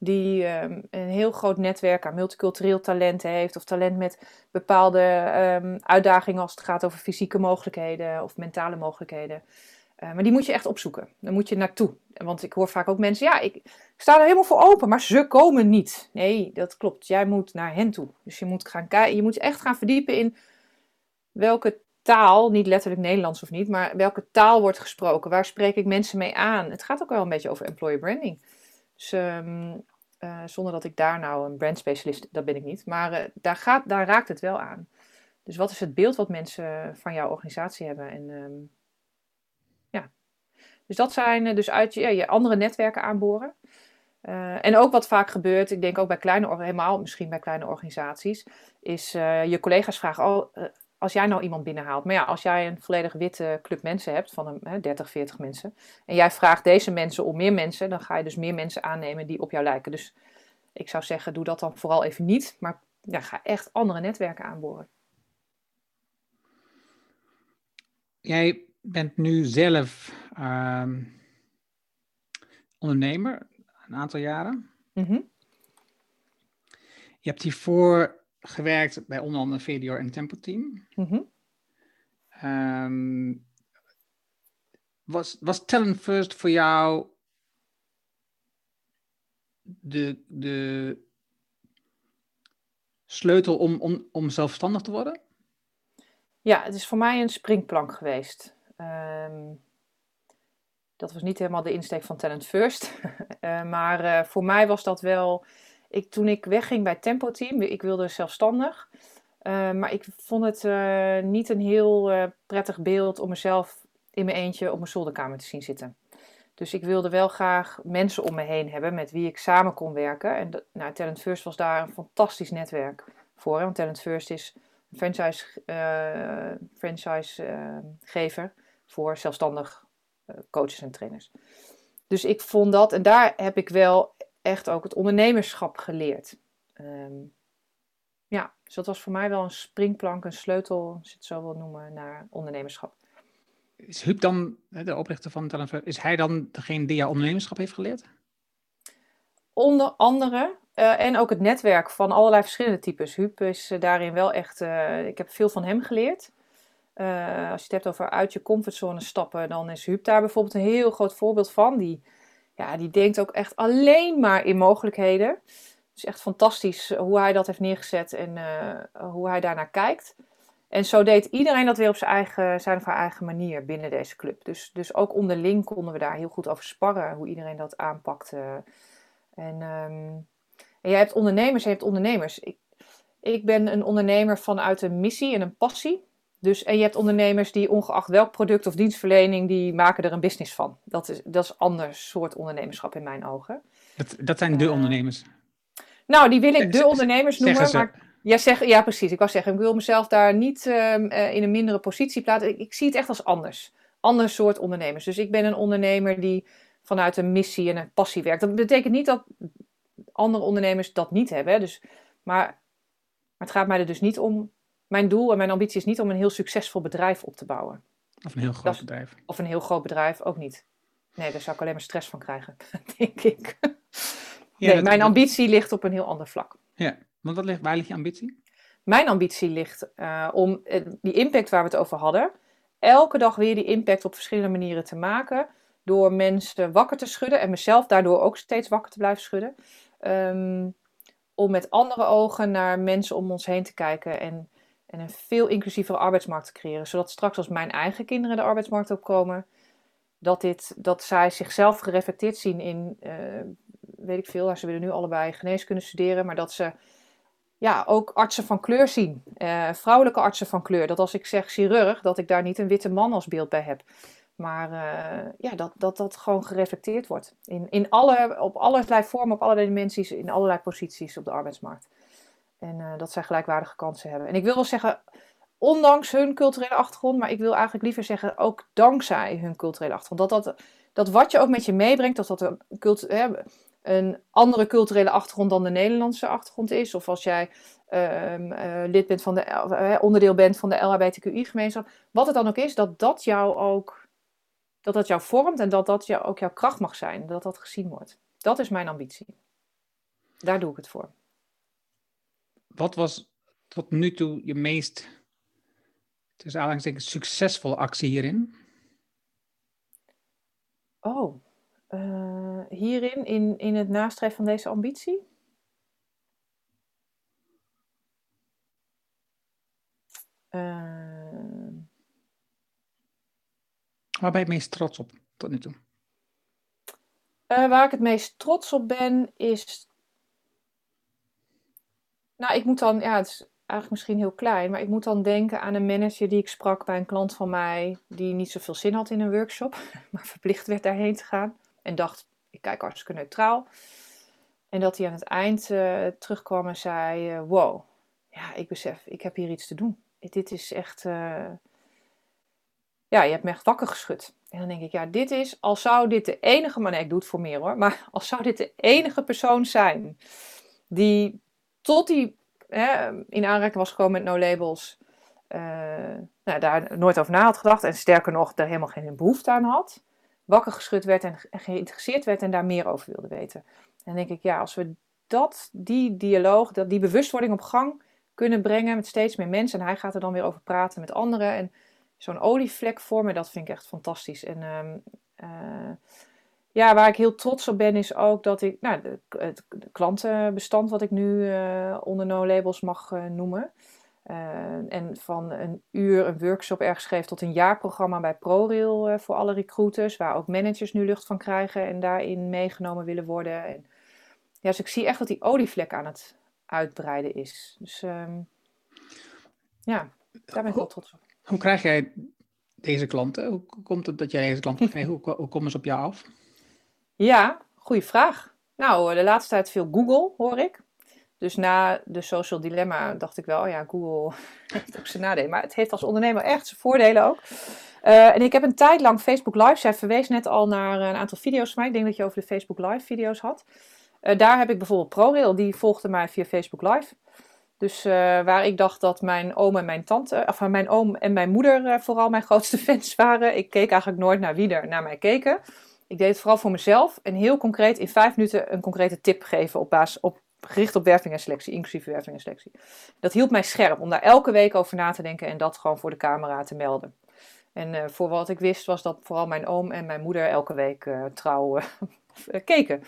die ehm, een heel groot netwerk aan multicultureel talent heeft. Of talent met bepaalde ehm, uitdagingen als het gaat over fysieke mogelijkheden of mentale mogelijkheden. Eh, maar die moet je echt opzoeken. Daar moet je naartoe. Want ik hoor vaak ook mensen, ja, ik, sta er helemaal voor open, maar ze komen niet. Nee, dat klopt. Jij moet naar hen toe. Dus je moet, gaan je moet echt gaan verdiepen in welke taal, niet letterlijk Nederlands of niet, maar welke taal wordt gesproken. Waar spreek ik mensen mee aan? Het gaat ook wel een beetje over employer branding. Dus ehm, eh, zonder dat ik daar nou een brandspecialist, dat ben ik niet. Maar eh, daar, gaat, daar raakt het wel aan. Dus wat is het beeld wat mensen van jouw organisatie hebben? En ehm, ja, dus dat zijn eh, dus uit je, je andere netwerken aanboren. En ook wat vaak gebeurt, ik denk ook bij kleine, helemaal misschien bij kleine organisaties, is je collega's vragen, eh, als jij nou iemand binnenhaalt, maar ja, als jij een volledig witte club mensen hebt, van een, hè, 30, 40 mensen, en jij vraagt deze mensen om meer mensen, dan ga je dus meer mensen aannemen die op jou lijken. Dus ik zou zeggen, doe dat dan vooral even niet, maar ja, ga echt andere netwerken aanboren. Jij bent nu zelf ehm, ondernemer, een aantal jaren. Mhm. Je hebt hiervoor gewerkt bij onder andere VDR en Tempo Team. Mhm. Ehm, was, was Talent First voor jou de, de sleutel om, om, om zelfstandig te worden? Ja, het is voor mij een springplank geweest. Ehm, dat was niet helemaal de insteek van Talent First. Eh, maar eh, voor mij was dat wel. Ik, toen ik wegging bij Tempo Team, ik wilde zelfstandig. Uh, maar ik vond het niet een heel prettig beeld om mezelf in mijn eentje op mijn zolderkamer te zien zitten. Dus ik wilde wel graag mensen om me heen hebben met wie ik samen kon werken. En nou, Talent First was daar een fantastisch netwerk voor. Want Talent First is een franchise, franchisegever voor zelfstandig coaches en trainers. Dus ik vond dat, en daar heb ik wel echt ook het ondernemerschap geleerd. Um, ja, dus dat was voor mij wel een springplank, een sleutel, als je het zo wil noemen, naar ondernemerschap. Is Huub dan, de oprichter van Talent is hij dan degene die jou ondernemerschap heeft geleerd? Onder andere. Uh, en ook het netwerk van allerlei verschillende types. Huub is uh, daarin wel echt. Uh, ik heb veel van hem geleerd. als je het hebt over uit je comfortzone stappen, dan is Huub daar bijvoorbeeld een heel groot voorbeeld van. Die, ja, die denkt ook echt alleen maar in mogelijkheden. Het is echt fantastisch hoe hij dat heeft neergezet en hoe hij daarnaar kijkt. En zo deed iedereen dat weer op zijn, eigen, zijn of haar eigen manier binnen deze club. Dus, dus ook onderling konden we daar heel goed over sparren, hoe iedereen dat aanpakte. En, um, en jij hebt ondernemers, je hebt ondernemers. Ik, ik ben een ondernemer vanuit een missie en een passie. Dus, en je hebt ondernemers die ongeacht welk product of dienstverlening, die maken er een business van. Dat is, dat is een ander soort ondernemerschap in mijn ogen. Dat, dat zijn de uh, ondernemers? Nou, die wil ik de ondernemers noemen. Maar ja, zeg, ja, precies. Ik wou zeggen, ik wil mezelf daar niet um, uh, in een mindere positie plaatsen. Ik, ik, zie het echt als anders. Ander soort ondernemers. Dus ik ben een ondernemer die vanuit een missie en een passie werkt. Dat betekent niet dat andere ondernemers dat niet hebben. Hè. Dus, maar, maar het gaat mij er dus niet om. Mijn doel en mijn ambitie is niet om een heel succesvol bedrijf op te bouwen. Of een heel groot is, bedrijf. Of een heel groot bedrijf, ook niet. Nee, daar zou ik alleen maar stress van krijgen, denk ik. Ja, nee, mijn ambitie ligt op een heel ander vlak. Ja, want wat ligt, waar ligt je ambitie? Mijn ambitie ligt uh, om uh, die impact waar we het over hadden, elke dag weer die impact op verschillende manieren te maken. Door mensen wakker te schudden en mezelf daardoor ook steeds wakker te blijven schudden. Um, om met andere ogen naar mensen om ons heen te kijken en, en een veel inclusievere arbeidsmarkt te creëren. Zodat straks als mijn eigen kinderen de arbeidsmarkt opkomen, dat, dit, dat zij zichzelf gereflecteerd zien in, uh, weet ik veel, ze willen nu allebei geneeskunde studeren, maar dat ze ja, ook artsen van kleur zien. Uh, vrouwelijke artsen van kleur. Dat als ik zeg chirurg, dat ik daar niet een witte man als beeld bij heb. Maar uh, ja, dat, dat dat gewoon gereflecteerd wordt. In, in alle, op allerlei vormen, op allerlei dimensies, in allerlei posities op de arbeidsmarkt. En uh, dat zij gelijkwaardige kansen hebben. En ik wil wel zeggen, ondanks hun culturele achtergrond, maar ik wil eigenlijk liever zeggen ook dankzij hun culturele achtergrond. Dat, dat, dat wat je ook met je meebrengt, dat dat een, een andere culturele achtergrond dan de Nederlandse achtergrond is. Of als jij um, uh, lid bent van de, uh, onderdeel bent van de LHBTQI-gemeenschap. Wat het dan ook is, dat dat jou ook dat dat jou vormt en dat dat jou, ook jouw kracht mag zijn. Dat dat gezien wordt. Dat is mijn ambitie. Daar doe ik het voor. Wat was tot nu toe je meest, tussen aanhalingstekens, succesvolle actie hierin? Oh, uh, hierin, in, in het nastreven van deze ambitie? Uh... Waar ben je het meest trots op tot nu toe? Uh, waar ik het meest trots op ben is. Nou, ik moet dan, ja, het is eigenlijk misschien heel klein, maar ik moet dan denken aan een manager die ik sprak bij een klant van mij, die niet zoveel zin had in een workshop, maar verplicht werd daarheen te gaan. En dacht, ik kijk hartstikke neutraal. En dat hij aan het eind uh, terugkwam en zei: uh, Wow, ja, ik besef, ik heb hier iets te doen. Dit is echt. Uh... Ja, je hebt me echt wakker geschud. En dan denk ik: Ja, dit is, als zou dit de enige. Maar nee, ik doe het voor meer hoor. Maar als zou dit de enige persoon zijn die tot die hè, in aanraking was gekomen met no labels. nou, daar nooit over na had gedacht. En sterker nog, daar helemaal geen behoefte aan had wakker geschud werd en geïnteresseerd werd en daar meer over wilde weten. En denk ik, ja, als we dat, die dialoog, dat, die bewustwording op gang kunnen brengen met steeds meer mensen. En hij gaat er dan weer over praten met anderen. En zo'n olievlek vormen, dat vind ik echt fantastisch. En ehm, eh, ja, waar ik heel trots op ben, is ook dat ik nou, de, het klantenbestand, wat ik nu uh, onder No Labels mag uh, noemen. en van een uur een workshop ergens geef tot een jaarprogramma bij ProRail voor alle recruiters, waar ook managers nu lucht van krijgen en daarin meegenomen willen worden. En, ja, dus ik zie echt dat die olievlek aan het uitbreiden is. Dus um, ja, daar ben ik wel trots op. Hoe krijg jij deze klanten? Hoe komt het dat jij deze klanten krijgt? hoe, hoe komen ze op jou af? Ja, goede vraag. Nou, de laatste tijd veel Google, hoor ik. Dus na de social dilemma dacht ik wel, ja, Google heeft ook zijn nadelen. Maar het heeft als ondernemer echt zijn voordelen ook. Uh, en ik heb een tijd lang Facebook Live. Zij verwees net al naar een aantal video's van mij. Ik denk dat je over de Facebook Live video's had. Uh, daar heb ik bijvoorbeeld ProRail, die volgde mij via Facebook Live. Dus waar ik dacht dat mijn oom en mijn tante, of mijn oom en mijn moeder vooral mijn grootste fans waren. Ik keek eigenlijk nooit naar wie er naar mij keken. Ik deed het vooral voor mezelf en heel concreet in vijf minuten een concrete tip geven op basis op, gericht op werving en selectie, inclusief werving en selectie. Dat hield mij scherp om daar elke week over na te denken en dat gewoon voor de camera te melden. En uh, voor wat ik wist was dat vooral mijn oom en mijn moeder elke week trouw keken.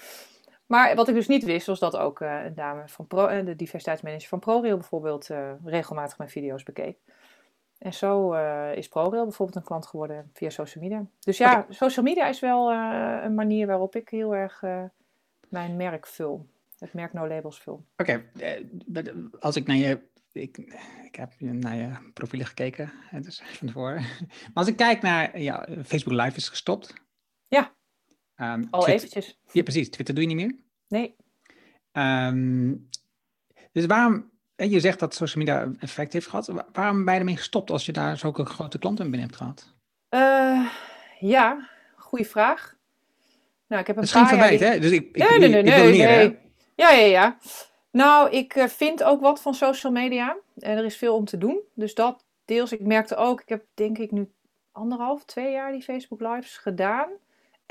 Maar wat ik dus niet wist, was dat ook een dame van Pro, de diversiteitsmanager van ProRail bijvoorbeeld regelmatig mijn video's bekeek. En zo is ProRail bijvoorbeeld een klant geworden via social media. Dus ja, okay. social media is wel een manier waarop ik heel erg mijn merk vul. Het merk No Labels vul. Oké, okay. als ik naar je ik, ik heb naar je profielen gekeken, dus van tevoren. Maar als ik kijk naar, ja, Facebook Live is gestopt. Ja. Um, Al Twitter, eventjes. Ja, precies. Twitter doe je niet meer? Nee. Um, dus waarom, je zegt dat social media effect heeft gehad. Waarom ben je ermee gestopt als je daar zulke grote klanten binnen hebt gehad? Uh, ja, goede vraag. Nou, ik heb een geen verwijt, hè? Dus ik, ik, nee, nee, nee, ik nee? Ja, ja, ja. Nou, ik uh, vind ook wat van social media. En er is veel om te doen. Dus dat deels. Ik merkte ook, ik heb denk ik nu anderhalf, twee jaar die Facebook Lives gedaan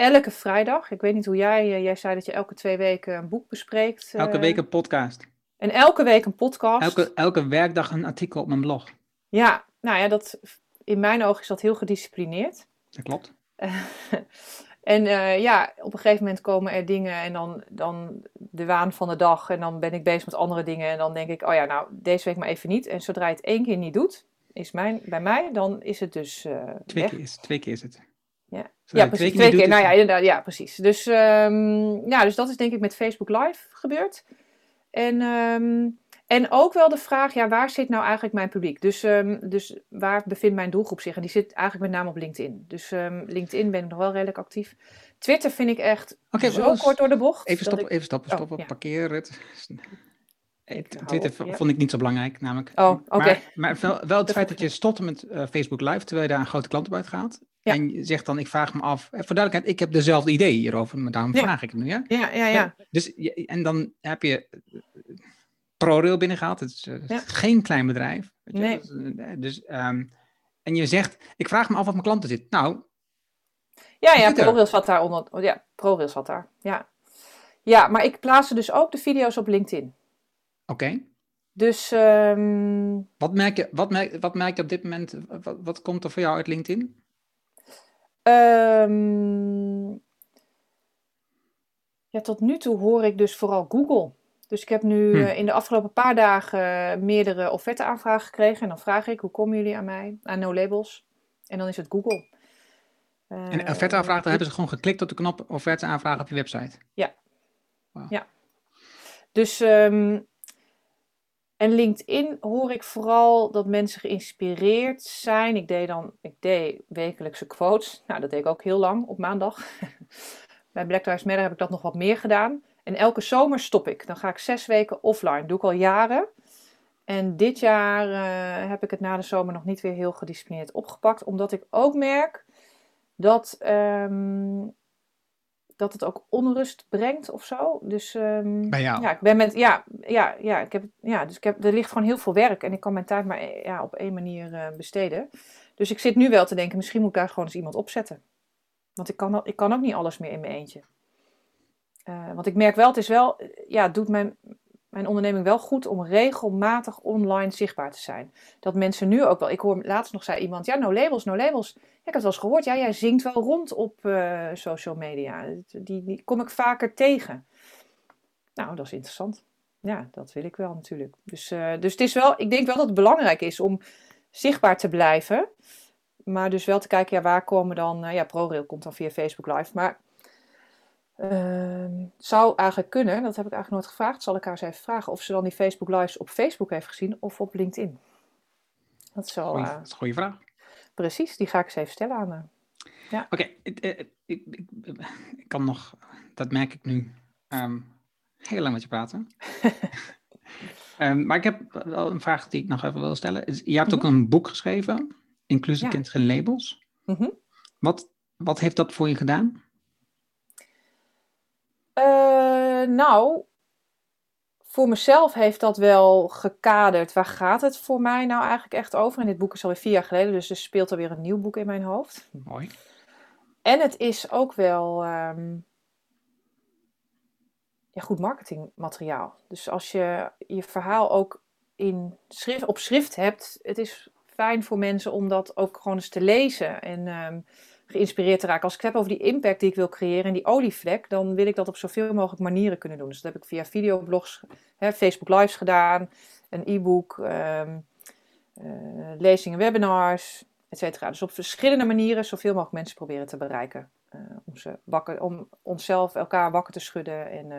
elke vrijdag. Ik weet niet hoe jij, uh, jij zei dat je elke twee weken een boek bespreekt. Elke week een podcast. En elke week een podcast. Elke, elke werkdag een artikel op mijn blog. Ja, nou ja, dat, in mijn ogen is dat heel gedisciplineerd. Dat klopt. en uh, ja, op een gegeven moment komen er dingen en dan, dan de waan van de dag. En dan ben ik bezig met andere dingen. En dan denk ik, oh ja, nou, deze week maar even niet. En zodra je het één keer niet doet, is mijn, bij mij, dan is het dus twee weg. Keer is, twee keer is het. Ja, ja precies. Twee keer. Nou ja, inderdaad. Ja, precies. Dus, um, ja, dus dat is denk ik met Facebook Live gebeurd. En, um, en ook wel de vraag, ja, waar zit nou eigenlijk mijn publiek? Dus, um, dus waar bevindt mijn doelgroep zich? En die zit eigenlijk met name op LinkedIn. Dus LinkedIn ben ik nog wel redelijk actief. Twitter vind ik echt okay, zo kort door de bocht. Even stoppen, ik... even stoppen, stoppen. Oh, ja. Parkeer het. Twitter ja. vond ik niet zo belangrijk, namelijk. Oh, oké. Okay. Maar, maar, wel, het feit dat je stopte met uh, Facebook Live, terwijl je daar een grote klant op uitgaat. Ja. En je zegt dan, ik vraag me af, voor duidelijkheid, ik heb dezelfde idee hierover, maar daarom ja. vraag ik het nu, ja? Ja, ja, ja. Dus, en dan heb je ProRail binnengehaald, het is uh, ja. geen klein bedrijf. Nee. Dus, um, en je zegt, ik vraag me af wat mijn klanten zit. Nou, ja, ja, ProRail zat daar onder, ja, ProRail zat daar, ja. Ja, maar ik plaatste dus ook de video's op LinkedIn. Oké. Okay. Dus. Um... Wat, merk je, wat, merk, wat merk je op dit moment? Wat, wat komt er voor jou uit LinkedIn? Um... Ja, tot nu toe hoor ik dus vooral Google. Dus ik heb nu hm. uh, in de afgelopen paar dagen meerdere offerte-aanvragen gekregen. En dan vraag ik, hoe komen jullie aan mij? Aan No Labels. En dan is het Google. Uh, en offerte-aanvragen, dan hebben ze gewoon geklikt op de knop offerte-aanvragen op je website? Ja. Wow. Ja. Dus, um, en LinkedIn hoor ik vooral dat mensen geïnspireerd zijn. Ik deed dan, ik deed wekelijkse quotes. Nou, dat deed ik ook heel lang op maandag. Bij Black Lives Matter heb ik dat nog wat meer gedaan. En elke zomer stop ik. Dan ga ik zes weken offline. Doe ik al jaren. En dit jaar uh, heb ik het na de zomer nog niet weer heel gedisciplineerd opgepakt. Omdat ik ook merk dat um, dat het ook onrust brengt of zo. Dus um, jou? ja, ik ben met ja, ja, ja, ik heb ja, dus ik heb er ligt gewoon heel veel werk en ik kan mijn tijd maar ja, op één manier uh, besteden. Dus ik zit nu wel te denken, misschien moet ik daar gewoon eens iemand opzetten. Want ik kan, ik kan ook niet alles meer in mijn eentje. Uh, want ik merk wel, het is wel, ja, het doet mijn, mijn onderneming wel goed om regelmatig online zichtbaar te zijn. Dat mensen nu ook wel, ik hoor laatst nog zei iemand, ja, no labels, no labels. Ja, ik heb het wel eens gehoord, ja, jij zingt wel rond op uh, social media. Die, kom ik vaker tegen. Nou, dat is interessant. Ja, dat wil ik wel natuurlijk. Dus, uh, dus het is wel, ik denk wel dat het belangrijk is om zichtbaar te blijven. Maar dus wel te kijken, ja, waar komen dan... Uh, ja, ProRail komt dan via Facebook Live. Maar uh, zou eigenlijk kunnen, dat heb ik eigenlijk nooit gevraagd. Zal ik haar eens even vragen of ze dan die Facebook Lives op Facebook heeft gezien of op LinkedIn. Dat is, wel, uh, dat is een goede vraag. Precies, die ga ik eens even stellen aan haar. Ja. Oké, okay, ik, ik, ik, ik, kan nog, dat merk ik nu, um, heel lang met je praten. um, maar ik heb wel een vraag die ik nog even wil stellen. Je hebt ook mm -hmm. een boek geschreven, Inclusie ja. kent geen labels. Mm -hmm. wat, wat heeft dat voor je gedaan? Uh, nou, voor mezelf heeft dat wel gekaderd. Waar gaat het voor mij nou eigenlijk echt over? En dit boek is alweer vier jaar geleden, dus er speelt alweer een nieuw boek in mijn hoofd. Mooi. En het is ook wel um, ja, goed marketingmateriaal. Dus als je je verhaal ook in schrift, op schrift hebt, het is fijn voor mensen om dat ook gewoon eens te lezen en um, geïnspireerd te raken. Als ik het heb over die impact die ik wil creëren en die olievlek, dan wil ik dat op zoveel mogelijk manieren kunnen doen. Dus dat heb ik via videoblogs, hè, Facebook Lives gedaan, een e-book, um, uh, lezingen, webinars, et cetera. Dus op verschillende manieren zoveel mogelijk mensen proberen te bereiken. Uh, om, ze wakker, om onszelf, elkaar wakker te schudden en uh,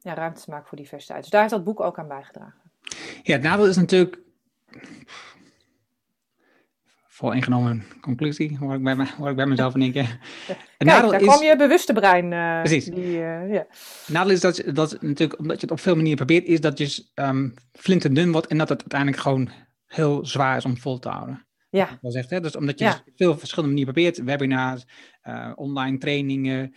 ja, ruimte te maken voor diversiteit. Dus daar heeft dat boek ook aan bijgedragen. Ja, het nadeel is natuurlijk vooringenomen conclusie, hoor ik bij, me, hoor ik bij mezelf in één keer. Kijk, nadeel daar is, kwam je bewuste brein. Uh, precies. Die, uh, yeah. Het nadeel is dat, dat natuurlijk, omdat je het op veel manieren probeert, is dat je um, flinterdun wordt en dat het uiteindelijk gewoon heel zwaar is om vol te houden. Ja. Dat zegt, hè? Dus omdat je ja. dus veel verschillende manieren probeert, webinars, uh, online trainingen,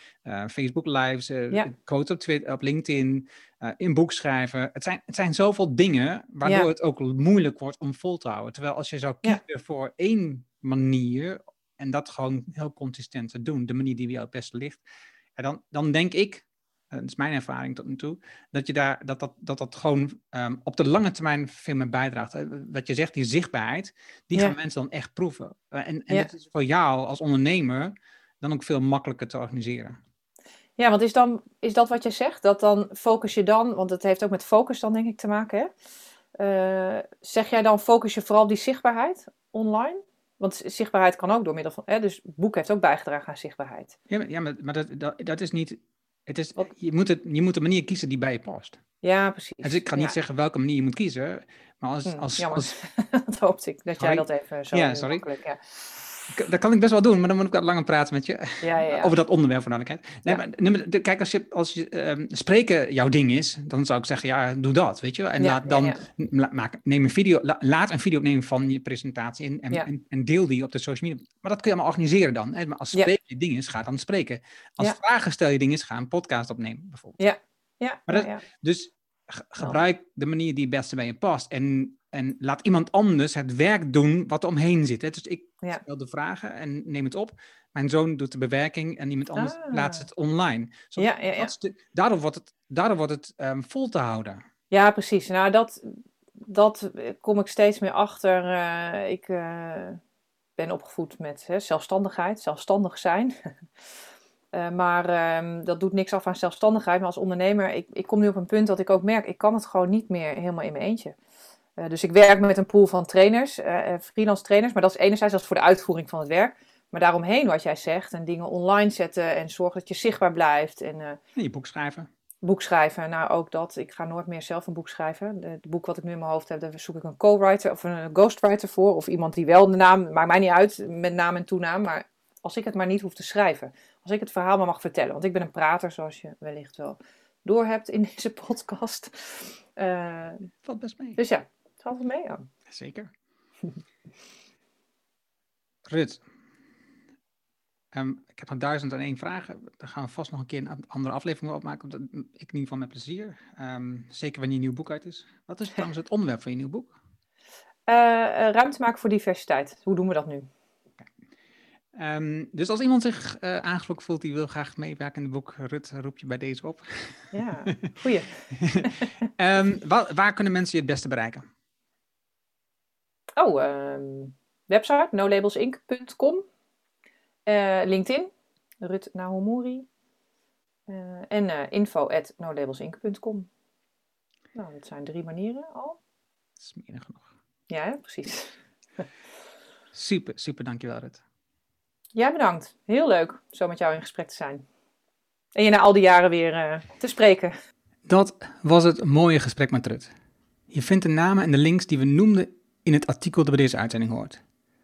Facebook lives, ja. quotes op, Twitter, op LinkedIn, in boek schrijven. Het zijn, het zijn zoveel dingen waardoor ja. het ook moeilijk wordt om vol te houden. Terwijl als je zou kiezen voor één manier en dat gewoon heel consistent te doen, de manier die jou het beste ligt, dan, dan denk ik dat is mijn ervaring tot nu toe, dat je daar, dat, dat, dat, dat gewoon um, op de lange termijn veel meer bijdraagt. Wat je zegt, die zichtbaarheid, die gaan mensen dan echt proeven. En en dat is voor jou als ondernemer dan ook veel makkelijker te organiseren. Ja, want is, dan, is dat wat je zegt? Dat dan focus je dan, want het heeft ook met focus dan denk ik te maken, hè? Uh, zeg jij dan focus je vooral op die zichtbaarheid online? Want zichtbaarheid kan ook door middel van. Hè, dus boek heeft ook bijgedragen aan zichtbaarheid. Ja, maar, ja, maar, maar dat, dat, dat is niet het is, je, moet het, je moet een manier kiezen die bij je past. Ja, precies. Dus ik ga niet ja. zeggen welke manier je moet kiezen, maar als... Hm, als... dat hoopte ik, dat jij dat even zo... Ja, sorry. Ja. Dat kan ik best wel doen, maar dan moet ik wat langer praten met je ja, ja, ja. over dat onderwerp voor duidelijkheid. Nee, maar, kijk, als, je, als je, um, spreken jouw ding is, dan zou ik zeggen, ja, doe dat, weet je En laat dan, Maak, neem een video, la, laat een video opnemen van je presentatie en, en, en, en, deel die op de social media. Maar dat kun je allemaal organiseren dan. Hè? Maar als spreken je ding is, ga dan spreken. Als vragen stel je ding is, ga een podcast opnemen, bijvoorbeeld. Ja, ja. Maar dat, Dus gebruik de manier die het beste bij je past. En en laat iemand anders het werk doen wat er omheen zit. Hè? Dus ik ja. stel de vragen en neem het op. Mijn zoon doet de bewerking en iemand anders ah. plaatst het online. Zo, ja, ja. De, daardoor wordt het, daardoor wordt het um, vol te houden. Ja, precies. Nou, dat, dat kom ik steeds meer achter. Uh, ik uh, ben opgevoed met hè, zelfstandigheid, zelfstandig zijn. uh, maar um, dat doet niks af aan zelfstandigheid. Maar als ondernemer, ik, ik kom nu op een punt dat ik ook merk, ik kan het gewoon niet meer helemaal in mijn eentje. Uh, dus ik werk met een pool van trainers, uh, freelance trainers, maar dat is enerzijds is voor de uitvoering van het werk. Maar daaromheen, wat jij zegt, en dingen online zetten en zorgen dat je zichtbaar blijft. En, en je boek schrijven. Boek schrijven, nou ook dat. Ik ga nooit meer zelf een boek schrijven. Het boek wat ik nu in mijn hoofd heb, daar zoek ik een co-writer of een ghostwriter voor. Of iemand die wel de naam, maakt mij niet uit, met naam en toenaam. Maar als ik het maar niet hoef te schrijven. Als ik het verhaal maar mag vertellen. Want ik ben een prater, zoals je wellicht wel door hebt in deze podcast. Uh, Valt best mee. Dus ja, het valt mee aan. Zeker. Rut, um, ik heb nog duizend en één vragen. Daar gaan we vast nog een keer een andere aflevering opmaken. Dat ik in ieder geval met plezier. Um, zeker wanneer je nieuw boek uit is. Wat is trouwens het onderwerp van je nieuw boek? Uh, ruimte maken voor diversiteit. Hoe doen we dat nu? Ehm, dus als iemand zich uh, aangesproken voelt, die wil graag meewerken in het boek, Rut, roep je bij deze op. Ja, goeie. um, waar, waar, kunnen mensen je het beste bereiken? Oh, um, website nolabelsinc.com, uh, LinkedIn, Rut Nahomuri uh, en uh, info at nolabelsinc.com. Nou, dat zijn drie manieren al. Dat is meer dan genoeg. Ja, precies. super, super, dankjewel Rut. Ja, bedankt. Heel leuk zo met jou in gesprek te zijn. En je na al die jaren weer uh, te spreken. Dat was het mooie gesprek met Rut. Je vindt de namen en de links die we noemden in het artikel dat bij deze uitzending hoort.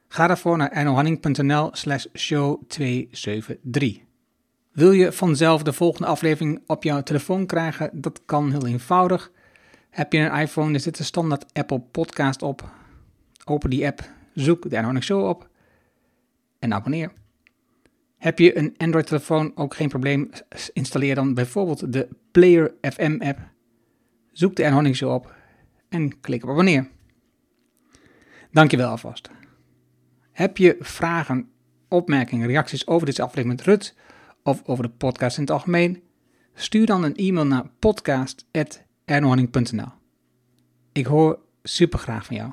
Ga daarvoor naar ernohanning.nl slash show 273. Wil je vanzelf de volgende aflevering op jouw telefoon krijgen? Dat kan heel eenvoudig. Heb je een iPhone, er zit de standaard Apple Podcast op. Open die app, zoek de Ernohanning Show op en abonneer. Heb je een Android-telefoon, ook geen probleem. Installeer dan bijvoorbeeld de Player FM app. Zoek de Ernohanning Show op en klik op abonneer. Dankjewel alvast. Heb je vragen, opmerkingen, reacties over deze aflevering met Rut of over de podcast in het algemeen? Stuur dan een e-mail naar podcast.ernohanning.nl Ik hoor super graag van jou.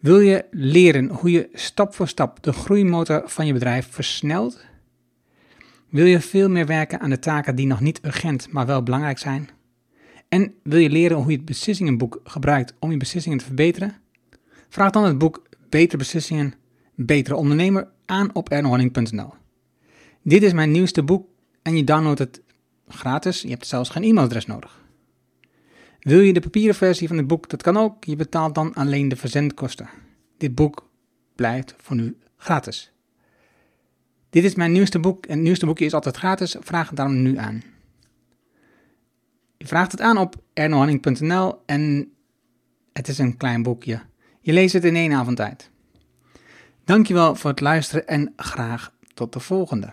Wil je leren hoe je stap voor stap de groeimotor van je bedrijf versnelt? Wil je veel meer werken aan de taken die nog niet urgent, maar wel belangrijk zijn? En wil je leren hoe je het beslissingenboek gebruikt om je beslissingen te verbeteren? Vraag dan het boek Betere Beslissingen, Betere Ondernemer aan op ernohanning.nl. Dit is mijn nieuwste boek en je downloadt het gratis. Je hebt zelfs geen e-mailadres nodig. Wil je de papieren versie van het boek? Dat kan ook. Je betaalt dan alleen de verzendkosten. Dit boek blijft voor nu gratis. Dit is mijn nieuwste boek en het nieuwste boekje is altijd gratis. Vraag het daarom nu aan. Je vraagt het aan op ernohanning.nl en het is een klein boekje. Je leest het in één avond tijd. Dankjewel voor het luisteren en graag tot de volgende.